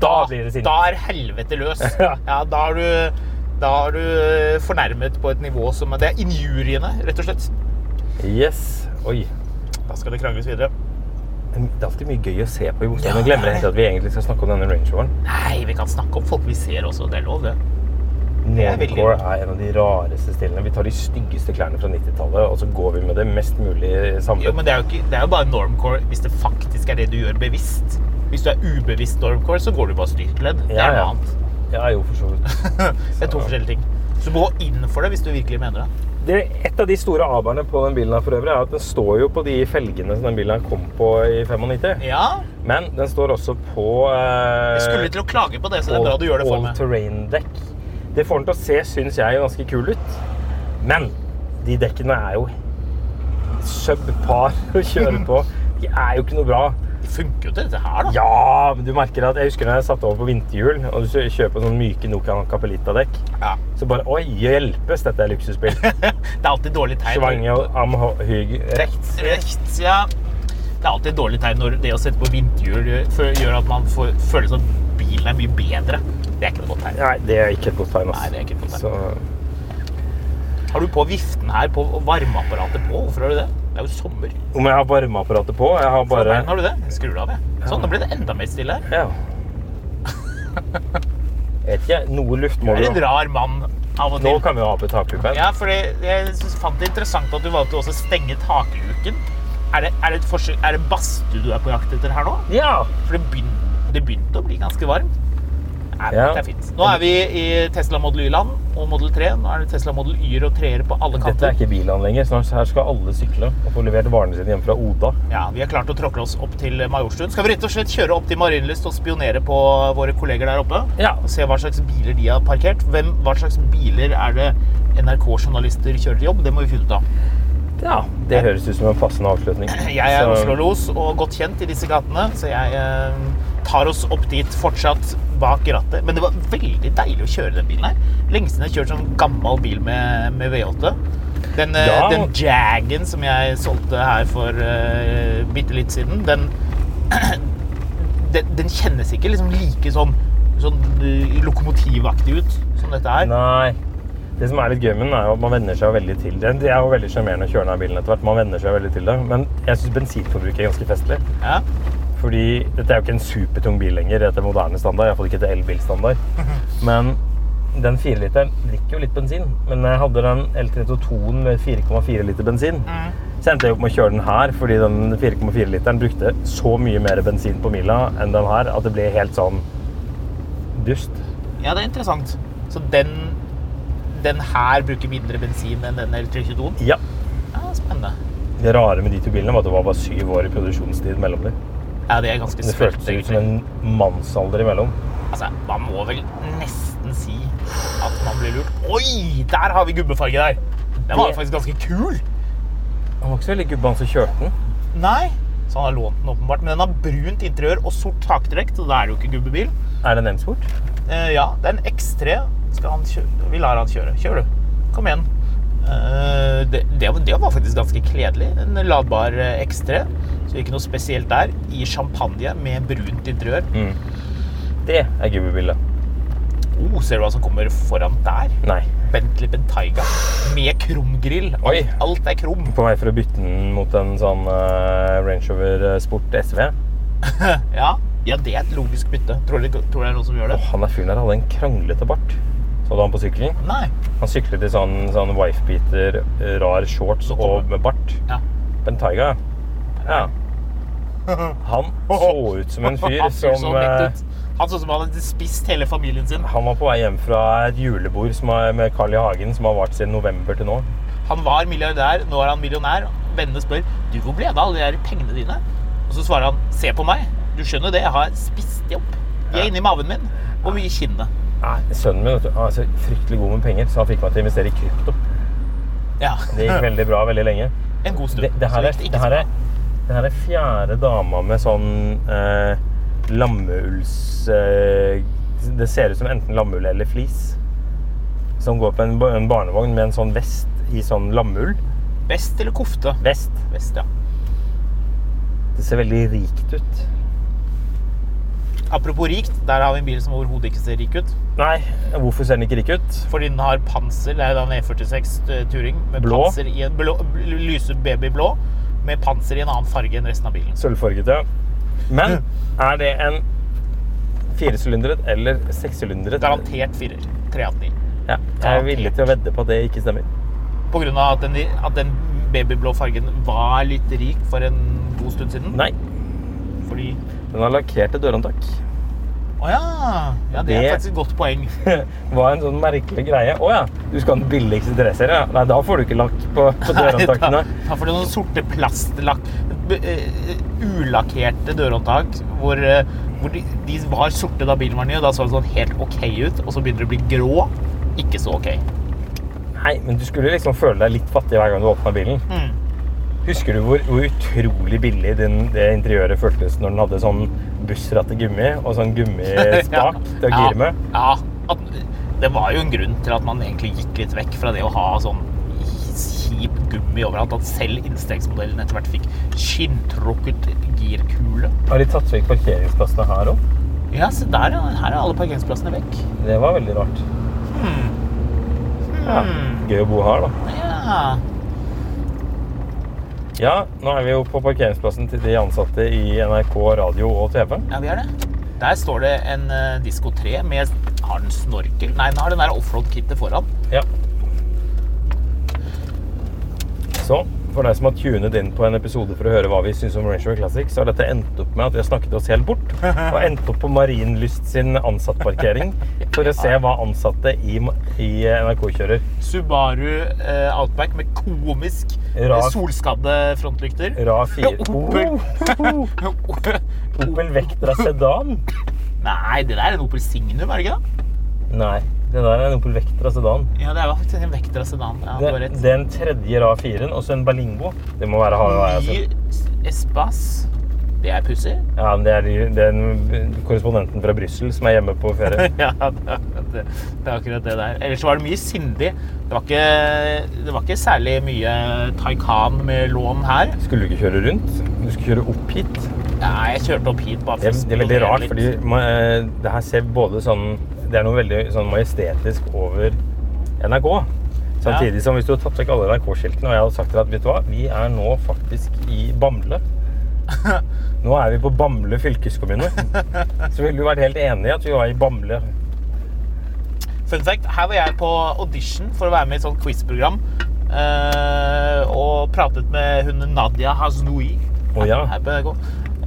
da blir det sinne. Da er helvete løs. Ja. Da er du da er du eh, fornærmet på et nivå som Det er injuriene, rett og slett. Yes. Oi. Da skal det krangles videre. Det er alltid mye gøy å se på i bostad. Ja, glemmer er helt at vi egentlig skal snakke om denne Range Roveren. Nei, vi kan snakke om folk vi ser også. Det er lov, det. Det er en av de rareste stilene. Vi tar de styggeste klærne fra 90-tallet, og så går vi med det mest mulig Jo, samlet. men det er jo, ikke, det er jo bare normcore hvis det faktisk er det du gjør bevisst. Hvis du er ubevisst normcore, så går du bare styrtledd. Det Ja, er noe ja. annet. Ja, jo, for så vidt. Det er to forskjellige ting. Så gå inn for det hvis du virkelig mener det. Det, et av de store aberne på den bilen her for øvrig, er at den står jo på de felgene som den bilen her kom på i 95. Ja, Men den står også på eh, jeg skulle til å klage på det, så det er bra du gjør det for meg. all-terrain-dekk. Det får den til å se, syns jeg, ganske kul ut. Men de dekkene er jo subpar å kjøre på. De er jo ikke noe bra. Det funker jo til dette her, da. Ja, men du merker at Jeg husker da jeg satte over på vinterhjul, og du kjøper sånne myke Nokian Capelita-dekk. Ja. Så bare Oi, hjelpes, dette er luksusbil. Det er alltid dårlig tegn. Schwange og amhyg rekt. Rekt, ja. Det er alltid et dårlig tegn når det å sette på vinterhjul gjør- at man får, føler som bilen er mye bedre. Det er ikke noe godt tegn. Nei, det er ikke et godt tegn. Nei, det er ikke et godt tegn. Så Har du på viften her på varmeapparatet på? Hvorfor har du det? Det er jo sommer. om jeg har varmeapparatet på Jeg har Bare... bare Har du det? Skrur det av, jeg. Sånn, nå blir det enda mer stille her. Ja. Jeg vet ikke. Noe luft Du må er en rar mann av og til. Nå kan vi ha på takluken. Ja, for jeg synes- fant det interessant at du valgte også å stenge takluken. Er det, er det, et er det badstue du er på jakt etter her nå? Ja. For det begynte, det begynte å bli ganske varmt. Nei, Ja. Det er fint. Nå er vi i Tesla Model Y-land og Model 3. Nå er det Tesla Model Y-er og 3-er på alle kanter. Dette er ikke bilene lenger. Snart her skal alle sykle og få levert varene sine hjem fra Oda. Ja, Vi har klart å tråkle oss opp til Majorstuen. Skal vi rett og slett kjøre opp til Marienlyst og spionere på våre kolleger der oppe? Ja. Og se hva slags biler de har parkert? Hvem, hva slags biler er det NRK-journalister kjører til jobb? Det må vi finne ut av. Ja, Det høres ut som en passende avslutning. Jeg er Oslo-los og godt kjent i disse gatene, så jeg eh, tar oss opp dit fortsatt bak rattet. Men det var veldig deilig å kjøre den bilen her. Lenge siden jeg har kjørt sånn gammel bil med, med V8. Den, eh, Ja. den Jagen som jeg solgte her for uh, bitte litt siden, den, den, den kjennes ikke liksom like sånn, sånn eh, lokomotivaktig ut som dette her. Nei. Det som er litt gøy med den, er jo at man venner seg veldig til det. Det er jo veldig sjarmerende å kjøre denne bilen etter hvert. Man venner seg veldig til det. Men jeg syns bensinforbruket er ganske festlig. Ja. Fordi dette er jo ikke en supertung bil lenger etter moderne standard. Iallfall ikke etter elbilstandard. Men den 4-literen drikker jo litt bensin. Men jeg hadde den L32-en med 4,4 liter bensin, så endte jeg opp med å kjøre den her fordi den 4,4-literen brukte så mye mer bensin på mila enn den her at det ble helt sånn dust. Ja, det er interessant. Så den, den her bruker mindre bensin enn den L322? Ja. Ja, spennende. Det rare med de to bilene var at det var bare syv år i produksjonstid mellom dem. Ja, det er ganske Det føltes ut som en mannsalder imellom. Altså, man må vel nesten si at man blir lurt. Oi, der har vi gubbefarge der! Den var Det- faktisk ganske kul. Han var ikke så veldig gubbe, han som kjørte den. Nei, så han har lånt den åpenbart. Men den har brunt interiør og sort taktrekk, så da er det jo ikke gubbebil. Er det en M-sport? Eh, ja, det er en X3. Skal han kjøre? Vi lar han kjøre. Kjør, du. Kom igjen. Uh, det, det, det var faktisk ganske kledelig. En ladbar eh, X3. Så ikke noe spesielt der. I champagne med brunt interiør. Det er gubbebildet. Oh, ser du hva som kommer foran der? Nei. Bentley Bentayga med krumgrill. Oi. Alt, er krum. På vei for å bytte den mot en sånn uh, Range Rover Sport SV. Ja. ja, det er et logisk bytte. Tror du det er noen som gjør det? Han der fyren der hadde en kranglete bart. Så du han på sykkelen? Nei. Han syklet i sånn, sånn wifebeater, eh, rar shorts og med bart. Ja. Bentayga, ja. Han så ut som en fyr som eh. Han så ut som han hadde spist hele familien sin. Han var på vei hjem fra et julebord som er, med Carl I. Hagen som har vart siden november til nå. Han var milliardær, nå er han millionær. Vennene spør du, hvor ble det av alle de pengene dine? Og så svarer han se på meg. Du skjønner det, jeg har spist de opp. De er inni maven min og i kinnet. Nei, sønnen min vet du, er så fryktelig god med penger, så han fikk meg til å investere i krypto. Ja. Det gikk veldig bra veldig lenge. En god stund. Det, det, her er, det her er, det her er fjerde dama med sånn eh, lammeuls... Eh, det ser ut som enten lammeull eller flis. Som går på en, en barnevogn med en sånn vest i sånn lammeull. Vest eller kofte? Vest. Vest, ja. Det ser veldig rikt ut. Apropos rikt, der har vi en bil som overhodet ikke ser rik ut. Nei, hvorfor ser den ikke rik ut? Fordi den har panser. Det er da en E46 Turing med Blå? panser i en blå, lyse babyblå med panser i en annen farge enn resten av bilen. Sølvfarget, ja. Men er det en firesylindret eller sekssylindret? Garantert firer. 389. Ja, jeg er villig til å vedde på at det ikke stemmer. På grunn av at den, at den babyblå fargen var litt rik for en god stund siden. Nei, Fordi den har lakkerte dørhåndtak. Å ja! ja! Det er faktisk et godt poeng. var en sånn merkelig greie. Å ja, du skal ha den billigste treserie? Ja. Nei, da får du ikke lakk på, på dørhåndtakene. Da, da får du noen sorte plastlakk... b- eh, Ulakkerte dørhåndtak hvor, eh, hvor de, de var sorte da bilen var ny, og da så det sånn helt OK ut. Og så begynner det å bli grå. Ikke så OK. Nei, men du skulle liksom føle deg litt fattig hver gang du åpna bilen. Mm. Husker du hvor, hvor utrolig billig den, det interiøret føltes når den hadde sånn bussratt gummi og sånn gummispak til å gire med? Ja. At, det var jo en grunn til at man egentlig gikk litt vekk fra det å ha sånn kjip gummi overalt. At selv innstegsmodellen etter hvert fikk skinntrukket girkule. Har de tatt vekk parkeringsplassene her òg? Ja, se der, ja. Her er alle parkeringsplassene vekk. Det var veldig rart. Hmm. Ja, gøy å bo her, da. Ja. Ja, nå er vi jo på parkeringsplassen til de ansatte i NRK radio og TV. ja, vi er det. Der står det en uh, Disko 3 med Har den snorkel? Nei, den har den der offroad-kittet foran. Ja. Så for deg som har tunet inn på en episode for å høre hva vi syns om Range Rover Classic, så har dette endt opp med at vi har snakket oss helt bort. Og endt opp på Marienlyst sin ansattparkering for å se hva ansatte i, i NRK kjører. Subaru eh, Outback med komisk Ra solskadde frontlykter. Ra 4. Opel. Opel Vectra sedan? Nei, det der er en Opel Signum, er det ikke det? Nei, det der er en Opel Vectra sedan. Ja, det er faktisk en Vectra sedan. Ja, du Det, det er en tredje Ra 4-en, og så en Berlingo. Det må være har sett. Espace. Det er pussig. Ja, men det er, de- det den korrespondenten fra Brussel som er hjemme på ferie. Ja, det, det, det er akkurat det der. Ellers var det mye sindig. Det var ikke, det var ikke særlig mye Taycan med lån her. Skulle du ikke kjøre rundt? Du skulle kjøre opp hit. Nei, jeg kjørte opp hit bare Det for å det er veldig rart, fordi ma- eh, det her ser både sånn Det er noe veldig sånn majestetisk over NRK. Samtidig som hvis du hadde tatt vekk alle NRK-skiltene og jeg hadde sagt til deg at vet du hva, vi er nå faktisk i Bamble. Nå er vi på Bamble fylkeskommune. Så ville du vært helt enig i at vi var i Bamble. Fun fact, her var jeg på audition for å være med i et sånt quizprogram. eh, og pratet med hun Nadia Haznoui. Oh, ja. Her NRK.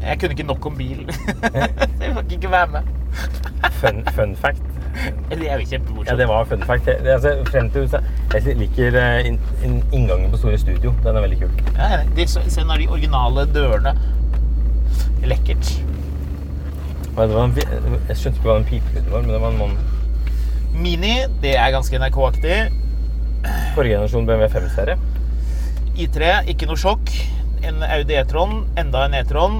Jeg kunne ikke nok om bil. så jeg fikk ikke være med. Fun, fun fact. Eller jeg er jo Ja, det var fun fact. Det, det, altså, frem til, jeg liker in, inn, inn, inngangen på Store Studio. Den er veldig kul. Ja, de, se når de originale dørene. Lekkert. Ja, det var en, jeg skjønte ikke hva den pipelyden var, men det var en mann Mini, det er ganske NRK-aktig. Forrige generasjon BMW 5-serie. I3, ikke noe sjokk. En Audi E-tron, enda en E-tron.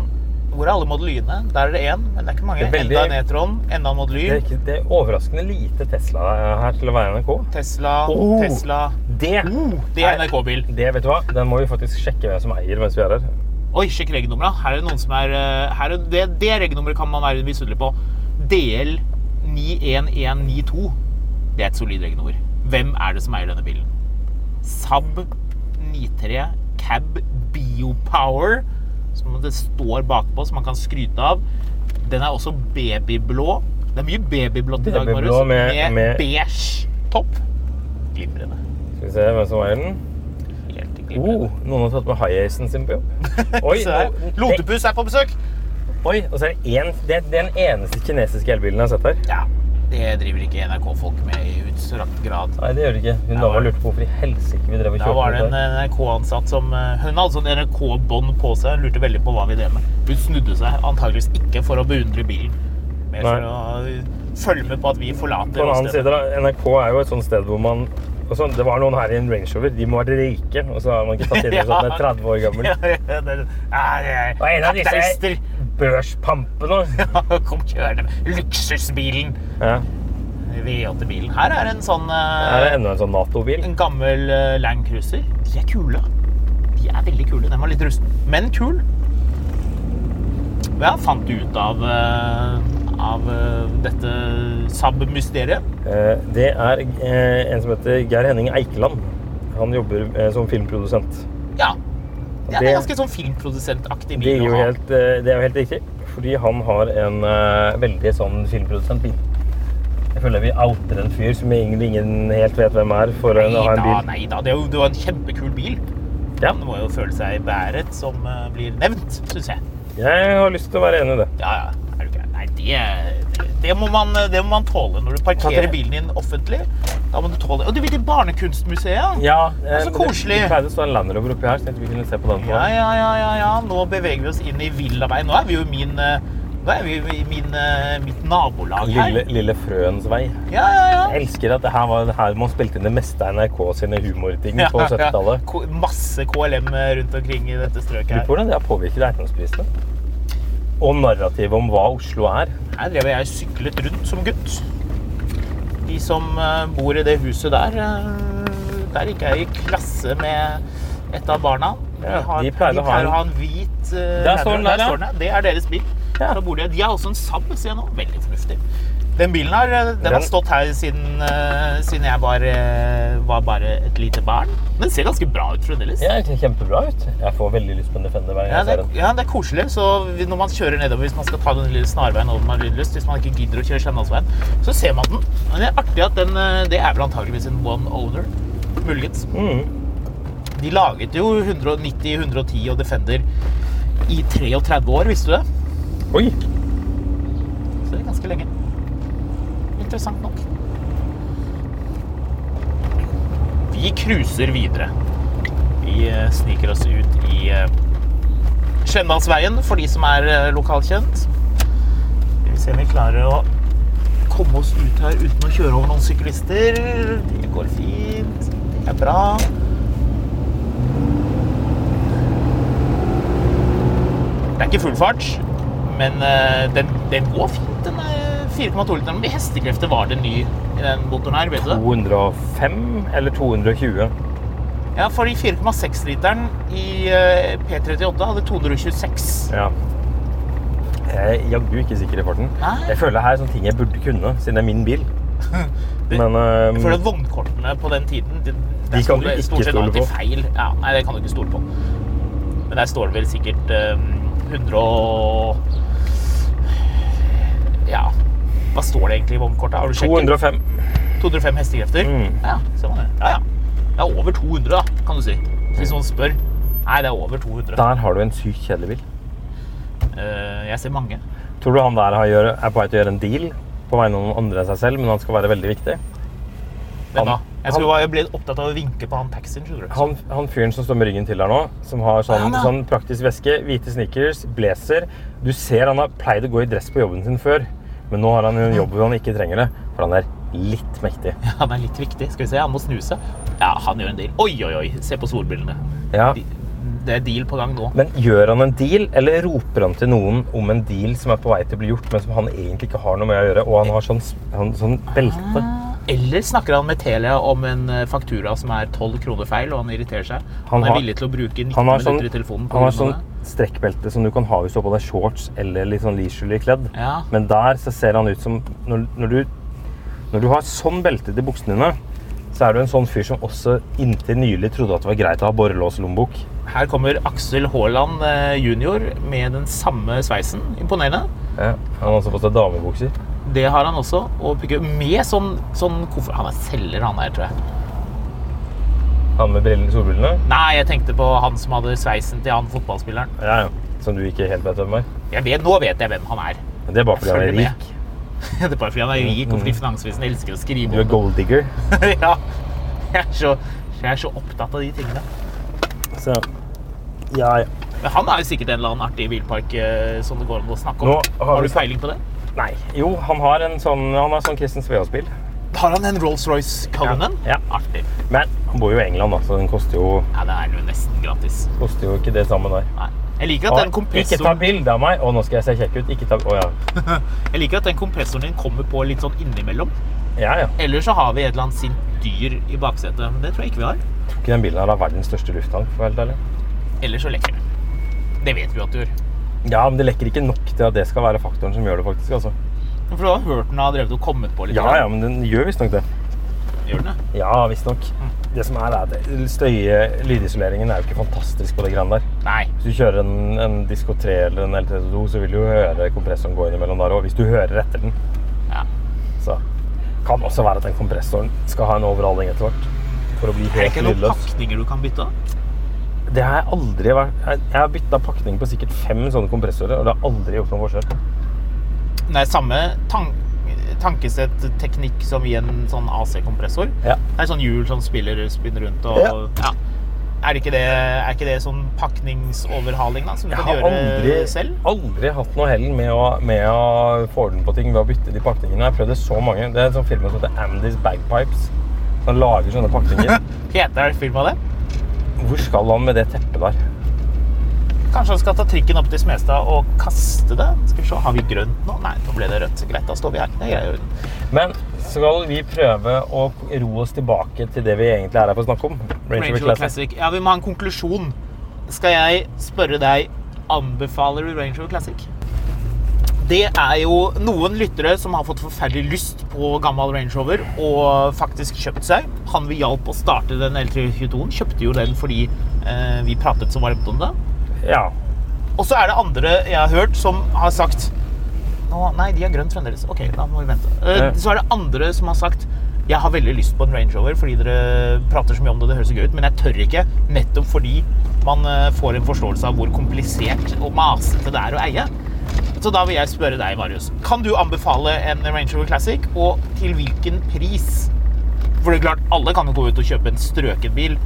Hvor er alle mot Y-ene? Der er det én, men det er ikke mange. Er veldig- Enda en E-tron, enda en Model Y. Det er, ikke, det er overraskende lite Tesla her til å være NRK. Tesla, Oh! Tesla Det, Det er NRK-bil. det vet du hva, den må vi faktisk sjekke hvem som eier mens vi er her. Oi, sjekk regnummeret. Her er det noen som er eh, her er, Det, det regnummeret kan man være misunnelig på. DL 91192. Det er et solid regnummer. Hvem er det som eier denne bilen? Saab 93 Cab Biopower, som det står bakpå, som man kan skryte av. Den er også babyblå. Det er mye babyblått i dag, Marius. med- Med, med- beige topp. Glimrende. Skal vi se hvem som eier den. Helt glimrende. Oh, noen har tatt med high-acen sin på jobb. Oi, Se Lotepus er på besøk. Oi, og så er det en, det, det er den eneste kinesiske elbilen jeg har sett her. Ja. Det driver ikke NRK-folk med i utstrakt grad. Nei, det gjør det ikke. Hun dama var- lurte på hvorfor i helsike vi drev og Da var det en. NRK-ansatt som eh, Hun hadde sånn NRK-bånd på seg. Hun lurte veldig på hva vi drev med. Hun snudde seg antageligvis ikke for å beundre bilen, men for å eh, følge med på at vi forlater På den annen side, da, NRK er jo et sånt sted hvor man og sånn, Det var noen her i en Range Rover. De må være rike, og så har man ikke tatt inn en sånn er 30 år gammel. Ja, ja, det er- ja, Og en av disse børspampene. Kom kjørende luksusbilen. Ja. V8-bilen. Her er en sånn eh, Her er enda en sånn Nato-bil. En gammel eh, Land Cruiser. De er kule. De er veldig kule. Den var litt rusten, men kul. Hva fant du ut av, eh, av eh, dette Saab-mysteriet? Eh, Det er eh, en som heter Geir Henning Eikeland. Han jobber som filmprodusent. Ja. Det er ganske sånn filmprodusentaktig Det bil er jo helt, eh, det er jo helt riktig, fordi han har en veldig sånn filmprodusentbil. Jeg føler vi outer en fyr som egentlig ingen helt vet hvem er, for å ha en Neida, nei da, Det er jo det var en kjempekul bil. Ja. Han må jo føle seg bæret som blir nevnt, syns jeg. Jeg har lyst til å være enig i det. Ja, ja. Det, det, må man, det må man tåle når du parkerer bilen din offentlig. Da må du tåle Og du vil til Barnekunstmuseet? Ja, er så eh, koselig. Det pleide å stå en Land Rover oppi her, så vi kunne se på den. Ja, ja, ja, ja, ja. Nå beveger vi oss inn i villaveien. Nå er vi jo min, eh, nå er vi i min, eh, mitt nabolag her. Lille, Lille Frøens vei. Ja, ja, ja. Jeg elsker at det her var det her man spilte inn det meste av NRK sine humorting på 70-tallet. Ja, Masse KLM rundt omkring i dette strøket Lurer her. på hvordan det har påvirket eiendomsprisene. Og narrativet om hva Oslo er. Her drev jeg syklet rundt som gutt. De som eh, bor i det huset der, eh, der gikk jeg i klasse med et av barna. De, har, de pleier å ha en- ha en hvit uh, Der står den der, der, ja. Det er deres bil. Ja. De, de har også en Saab, ser jeg nå. Veldig fornuftig. Den bilen her, eh, den, har stått her siden, uh, siden jeg var, uh, var bare et lite barn. Den ser ganske bra ut fremdeles. Ja, den ser kjempebra ut. Jeg får veldig lyst på en Defender hver gang Ja jeg ser er, den. ja, det er koselig. Så når man kjører nedover, hvis man skal ta den lille snarveien over med lyst, hvis man ikke gidder å kjøre Skjennasveien, så ser man den. Men det er artig at den Det er vel antageligvis en one owner. Muligens. Mm. De laget jo 190, 110 og Defender i 33 år, visste du det? Oi! Så det er ganske lenge. Interessant nok. Vi cruiser videre. Vi eh, sniker oss ut i Skjendalsveien for de som er eh, lokalkjent. Vi se om vi klarer å komme oss ut her uten å kjøre over noen syklister. Det går fint. Det er bra. Det er ikke full fart, men eh, den, den går fint. Den er 4,2 liter. Hvor mye hestekrefter var det ny i den motoren her? vet du det? 205 eller 220? Ja, for de 4,6 literen i eh, P38 hadde 226. Ja. Jeg er jaggu ikke sikker i farten. Nei. Jeg føler her er sånne ting jeg burde kunne, siden det er min bil. du, Men ehm, Jeg føler at vognkortene på den tiden det, det De kan du ikke stort sett stole på. Feil. Ja, nei, det kan du ikke stole på. Men der står det vel sikkert um, 100 og Ja. Hva står det egentlig i vognkortet? Har du sjekket? 205. 205 hestekrefter? Mm. Ja. Ja, ja. Det er over 200, da, kan du si. Hvis noen spør. Nei, det er over 200. Der har du en sykt kjedelig bil. Uh, jeg ser mange. Tror du han der har gjøre, er på vei til å gjøre en deal på vegne av noen andre enn seg selv, men han skal være veldig viktig? Hvem da? Jeg, skulle, jeg ble opptatt av å vinke på han taxien. Han, han fyren som står med ryggen til her nå, som har sånn, ja. sånn praktisk veske, hvite sneakers, blazer Du ser han har pleid å gå i dress på jobben sin før, men nå har han en jobb hvor han ikke trenger det, for han er litt mektig. Ja, Han er litt viktig. Skal vi se, han må snu seg. Ja, han gjør en deal. Oi, oi, oi. Se på solbrillene. Ja. Det er deal på gang nå. Men gjør han en deal, eller roper han til noen om en deal som er på vei til å bli gjort, men som han egentlig ikke har noe med å gjøre, og han har sånn, han, sånn belte? Eller snakker han med Telia om en eh, faktura som er 12 kroner feil, og han irriterer seg? Han, Han er har- villig til å bruke 19 minutter sånn, i telefonen på han har grunn sånn av det? Strekkbelte som du kan ha hvis du har på deg shorts eller litt sånn leisurely kledd. Ja. Men der så ser han ut som når, når, du, når du har sånn belte til buksene dine, så er du en sånn fyr som også inntil nylig trodde at det var greit å ha borrelåslommebok. Her kommer Aksel Haaland eh, jr. med den samme sveisen. Imponerende. Ja, han har også fått seg damebukser. Det har han også. Og med sånn, sånn koffert. Han er selger, han her, tror jeg. Han med brillene, solbrillene. Nei, jeg tenkte på han som hadde sveisen til han fotballspilleren. Ja, ja. Som du ikke helt vet hvem er. Jeg vet, nå vet jeg hvem han er. Men det er bare fordi han er rik. Det er bare fordi han er rik, og fordi finansvisen elsker å skrive Du er om gold digger. det. ja. Jeg er, så, jeg er så opptatt av de tingene. Så ja, ja. Men han er jo sikkert en eller annen artig bilpark eh, som det går an å snakke om. Har har du peiling på det? Nei. Jo, han har en sånn Han har sånn Christian Sveaas-bil. Har han en Rolls-Royce Cullinan? Ja. Artig. Men han bor jo i England, da, så den koster jo, Ja, det er jo nesten gratis. koster jo ikke det samme der. Nei. Jeg liker at den kompressoren... ikke ta bilde av meg! Å, nå skal jeg se kjekk ut. Ikke ta Å ja. jeg liker at den kompressoren din kommer på litt sånn innimellom. Ja, ja. Eller så har vi et eller annet sint dyr i baksetet. Men det tror jeg ikke vi har. Jeg tror ikke den bilen her har verdens største lufttank, for helt ærlig. Eller så lekker den. Det vet vi jo at du gjør. Ja, men det lekker ikke nok til at det skal være faktoren som gjør det, faktisk. altså. For du har hørt den har drevet og kommet på litt? Ja, ja, men den gjør visstnok det. Gjør den det? Ja, visstnok. Det som er, er at støye, lydisoleringen er jo ikke fantastisk på det greiene der. Nei. Hvis du kjører en, en Disco 3 eller en LT2, så vil du jo høre kompressoren gå innimellom der òg. Hvis du hører etter den. Ja. Så kan også være at den kompressoren skal ha en overhaling etter hvert. For å bli Er det helt ikke noen lydløs. pakninger du kan bytte? Det har jeg aldri vært jeg har bytta pakning på sikkert fem sånne kompressorer, og det har aldri gjort noen forskjell. Det er samme tan tankesett-teknikk som i en sånn AC-kompressor. Ja. Det er sånn hjul som spiller, spinner rundt og Ja. ja. Er, ikke det, er ikke det sånn pakningsoverhaling da, som du Jeg kan har gjøre aldri, selv? aldri hatt noe hell med å, med å få orden på ting ved å bytte de pakningene. Jeg har prøvd det så mange. Det er en sånn firma som heter Andys Bagpipes. Som lager sånne pakninger. Heter firmaet det? Hvor skal han med det teppet der? Kanskje han skal ta trikken opp til Smestad og kaste det? Skal vi se, Har vi grønt nå? Nei, nå ble det rødt. Greit, da står vi her. Det er greit. Men skal vi prøve å ro oss tilbake til det vi egentlig er her for å snakke om? Range Rover. Classic. Ja, Vi må ha en konklusjon. Skal jeg spørre deg Anbefaler du Range Rover Classic? Det er jo noen lyttere som har fått forferdelig lyst på gammel Range Rover og faktisk kjøpt seg. Han vi hjalp å starte den L322-en, kjøpte jo den fordi eh, vi pratet så varmt om det. Ja. Og så er det andre jeg har hørt som har sagt Nei, de har grønt fremdeles. Ok, da må vi vente. Eh, Ja. Så er det andre som har sagt jeg har veldig lyst på en Range Rover fordi dere prater så mye om det, det høres så gøy ut, men jeg tør ikke, nettopp fordi man eh, får en forståelse av hvor komplisert og masete det er å eie. Så da vil jeg spørre deg, Marius. Kan du anbefale en Range Rover Classic, og til hvilken pris? For det er klart, alle kan jo gå ut og kjøpe en strøket bil.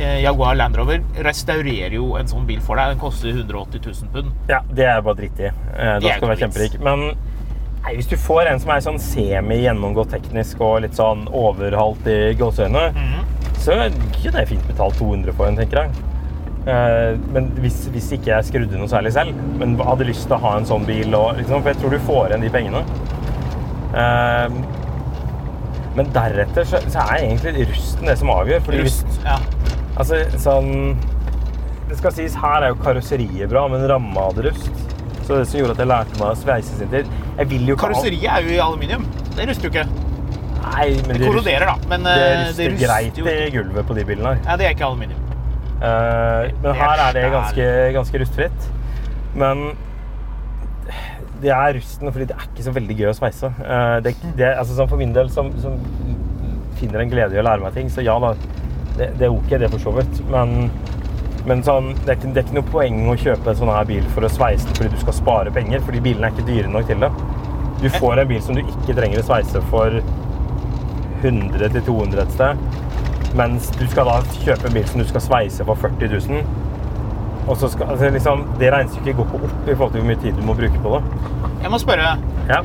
Eh, Jaguar Land Rover restaurerer jo en sånn bil for deg. Den koster 180 000 pund. ja, det er bare dritt i. Eh, Det Da er skal du være kjemperik. Men nei, hvis du får en som er sånn semi-gjennomgått teknisk og litt sånn overhalt i gåseøynene, mm -hmm. så kunne jeg fint betalt 200 for en, tenker jeg. Eh, Men hvis, hvis ikke jeg skrudde noe særlig selv, men hadde lyst til å ha en sånn bil, og, liksom, for jeg tror du får igjen de pengene. Men deretter så, så er egentlig rusten det som avgjør. Fordi hvis, Ja. Altså, sånn Det skal sies, her er jo karosseriet bra, men ramma hadde rust. Så det som gjorde at jeg lærte meg å sveise sin tid Jeg vil jo ikke Karosseriet er jo i aluminium. Det ruster jo ikke. Nei, men Det korroderer, da. Men det eh, ruster, det greit jo i gulvet på de bilene her. Ja, det er ikke aluminium. Uh, men er her er det ganske, ganske rustfritt. Men det er rusten fordi det er ikke så veldig gøy å sveise. Uh, det, det, altså, sånn for min del, som, som finner en glede i å lære meg ting, så ja da, det, det er ok, det for så vidt. Men, men sånn, det, er ikke, det er ikke noe poeng å kjøpe en sånn her bil for å sveise den fordi du skal spare penger, fordi bilene er ikke dyre nok til det. Du får en bil som du ikke trenger å sveise for 100 til 200 et sted. Mens du skal da kjøpe en bil som du skal sveise for 40 000. Og så skal, altså liksom, det regnestykket går ikke opp i forhold til hvor mye tid du må bruke på det. Jeg må spørre. Ja.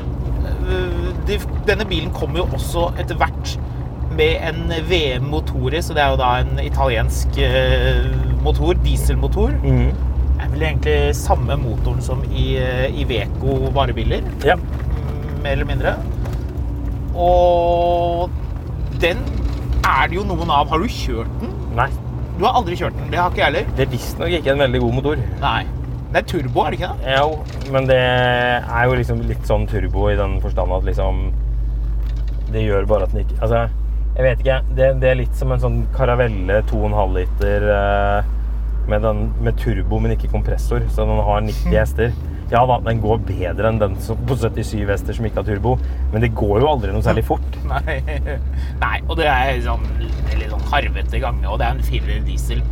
øh, denne bilen kommer jo også etter hvert med en VM motor i, så det er jo da en italiensk øh, motor, dieselmotor. Mm. Det er vel egentlig samme motoren som i, i Iveco varebiler, ja. mer eller mindre. Og den er det jo noen av. Har du kjørt den? Nei. Du har aldri kjørt den. Det har ikke jeg heller. Det er visstnok ikke en veldig god motor. Nei. Det er turbo, er det ikke det? Jo, men det er jo liksom litt sånn turbo i den forstand at liksom Det gjør bare at den ikke Altså, jeg vet ikke. Det, det er litt som en sånn karavelle 2,5 liter eh, med, den, med turbo, men ikke kompressor. Så den har 90 hester. Ja da, den går bedre enn den på 77 hester som ikke har turbo, men det går jo aldri noe særlig fort. Nei. Nei, og det er sånn litt sånn harvete gange, og det er en firer diesel.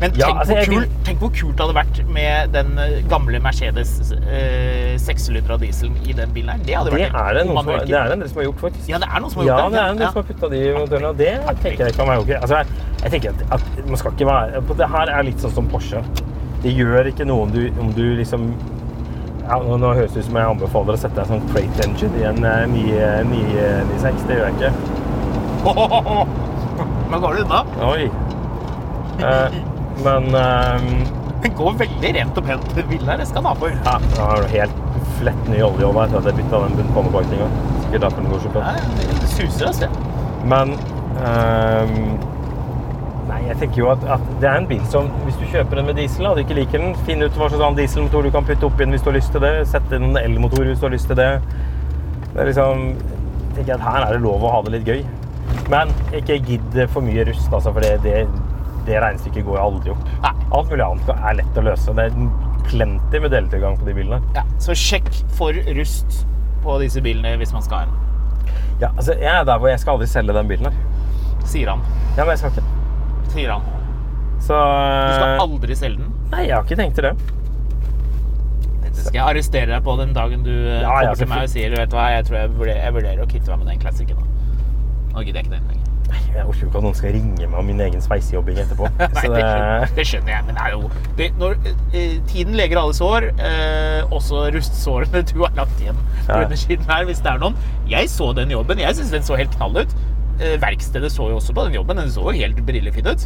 Men Ja, tenk, altså, hvor kul, vil- tenk hvor kult det hadde vært med den eh, gamle Mercedes eh, sekslydra dieselen i den bilen her. Det hadde Det vært er det, noen som, manuelt. det er det en del som har gjort, faktisk. Ja, det er noen som har gjort Ja, Ja, det er en del Ja. som har putta de motorene, og det tenker jeg kan være ok. Altså, jeg, jeg tenker at, at man skal ikke være på Det her er litt sånn som Porsche. Det gjør ikke noe om du, om du liksom ja, nå, høres det ut som jeg anbefaler å sette deg sånn crate engine i en eh, 9, 996. Det gjør jeg ikke. Men går det unna? Oi. Eh, men ehm, Den går veldig rent og pent, den. Det skal den ha for. ja, jeg har helt flett ny olje over etter at jeg bytta den bunnpannebakninga. Sikkert derfor den går så Nei. Det suser av sted. Men um, Nei, jeg tenker jo at, at det er en bil som Hvis du kjøper den med diesel og du ikke liker den, finn ut hva slags annen dieselmotor du kan putte oppi den hvis du har lyst til det. Sett inn en elmotor hvis du har lyst til det. Det er liksom jeg tenker at Her er det lov å ha det litt gøy. Men ikke gidd for mye rust, altså, for det, det, det regnestykket går aldri opp. Nei. Alt mulig annet er lett å løse. Det er plenty med deltilgang på de bilene. Ja, så sjekk for rust på disse bilene hvis man skal ha en, Ja, altså, jeg er der hvor jeg skal aldri selge den bilen her. sier han. Ja, men jeg skal ikke. Sier han. Så Du skal Eh. aldri selge den. Nei, jeg har ikke tenkt til det. Dette skal jeg arrestere deg på den dagen du eh, Ja, kommer til meg og sier du vet hva, jeg tror jeg vurderer, jeg vurderer å kvitte meg med den classicen. da. Nå gidder jeg ikke den lenger. Jeg orker jo ikke at noen skal ringe meg om min egen sveisejobbing etterpå. Nei, Så det, skjønner, det skjønner jeg, men det er jo det, når, eh, Tiden leger alle sår, eh, også rustsårene du har lagt igjen på Ja. undersiden her, hvis det er noen. Jeg så den jobben. Jeg syns den så helt knall ut. Eh, verkstedet så jo også på den jobben. Den så jo helt brillefin ut.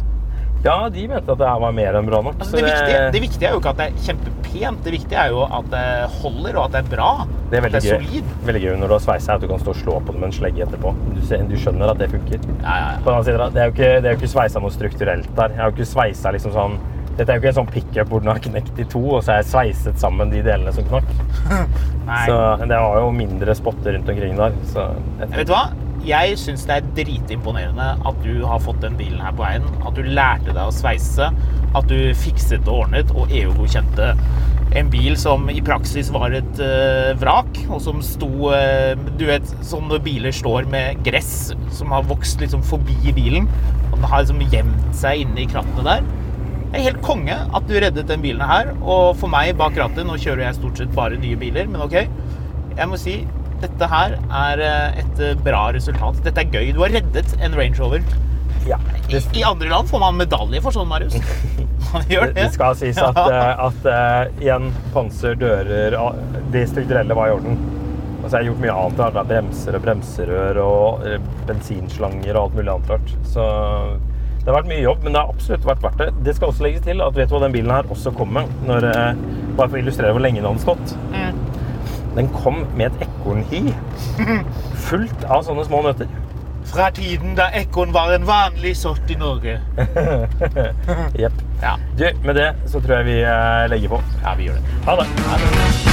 Ja, de mente at det her var mer enn bra nok. Altså, så det, viktige, det viktige er jo ikke at det er kjempepent, det viktige er jo at det holder, og at det er bra. det er veldig det er gøy, solid. veldig gøy når du har sveisa at du kan stå og slå på det med en slegge etterpå. Du, ser, du skjønner at det funker. Ja, ja, På den annen side, da, det er jo ikke, det er jo ikke sveisa noe strukturelt der. Jeg har jo ikke sveisa liksom sånn dette er jo ikke en sånn pickup hvor den har knekt i to, og så er jeg sveiset sammen de delene som knakk. Så det var jo mindre spotter rundt omkring der. Så jeg Vet du hva? Jeg syns det er dritimponerende at du har fått den bilen her på veien. At du lærte deg å sveise. At du fikset og ordnet og EU-godkjente en bil som i praksis var et uh, vrak, og som sto uh, Du vet, sånn når biler står med gress som har vokst liksom forbi bilen, og den har liksom gjemt seg inne i krattene der. Det er helt konge at du reddet den bilen her. Og for meg bak rattet Nå kjører jeg stort sett bare nye biler, men OK. Jeg må si dette her er eh, et eh, bra resultat. Dette er gøy. Du har reddet en Range Rover. Ja, I, I andre land får man medalje for sånn, Marius. Gjør Det, det. det skal sies at, eh, at eh, igjen, panser, dører De strukturelle var i orden. Altså, jeg har gjort mye annet. rart, da. Bremser og bremserør og bensinslanger og alt mulig annet rart. Så det har vært mye jobb, men det har absolutt vært verdt det. Det skal også legges til at vet du hva den bilen her også kom med? Når, bare for å illustrere hvor lenge den hadde stått. Den kom med et ekornhi fullt av sånne små nøtter. Fra tiden da ekorn var en vanlig sort i Norge. Jepp. Ja, Du, med det så tror jeg vi eh, legger på. ja vi gjør det. Ha det.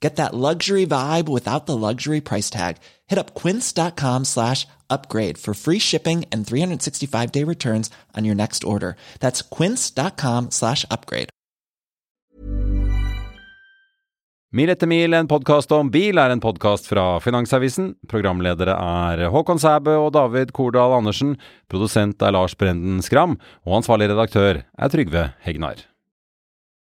Get that luxury vibe without the luxury price tag. Hit up quince.com slash upgrade for free shipping and 365 day returns on your next order. That's quince.com slash upgrade. Mil etter mil, en podkast om bil, er en podkast fra Finansavisen. Programledere er Håkon Sæbø og David Kordal Andersen. Produsent er Lars Brenden Skram. Og ansvarlig redaktør er Trygve Hegnar.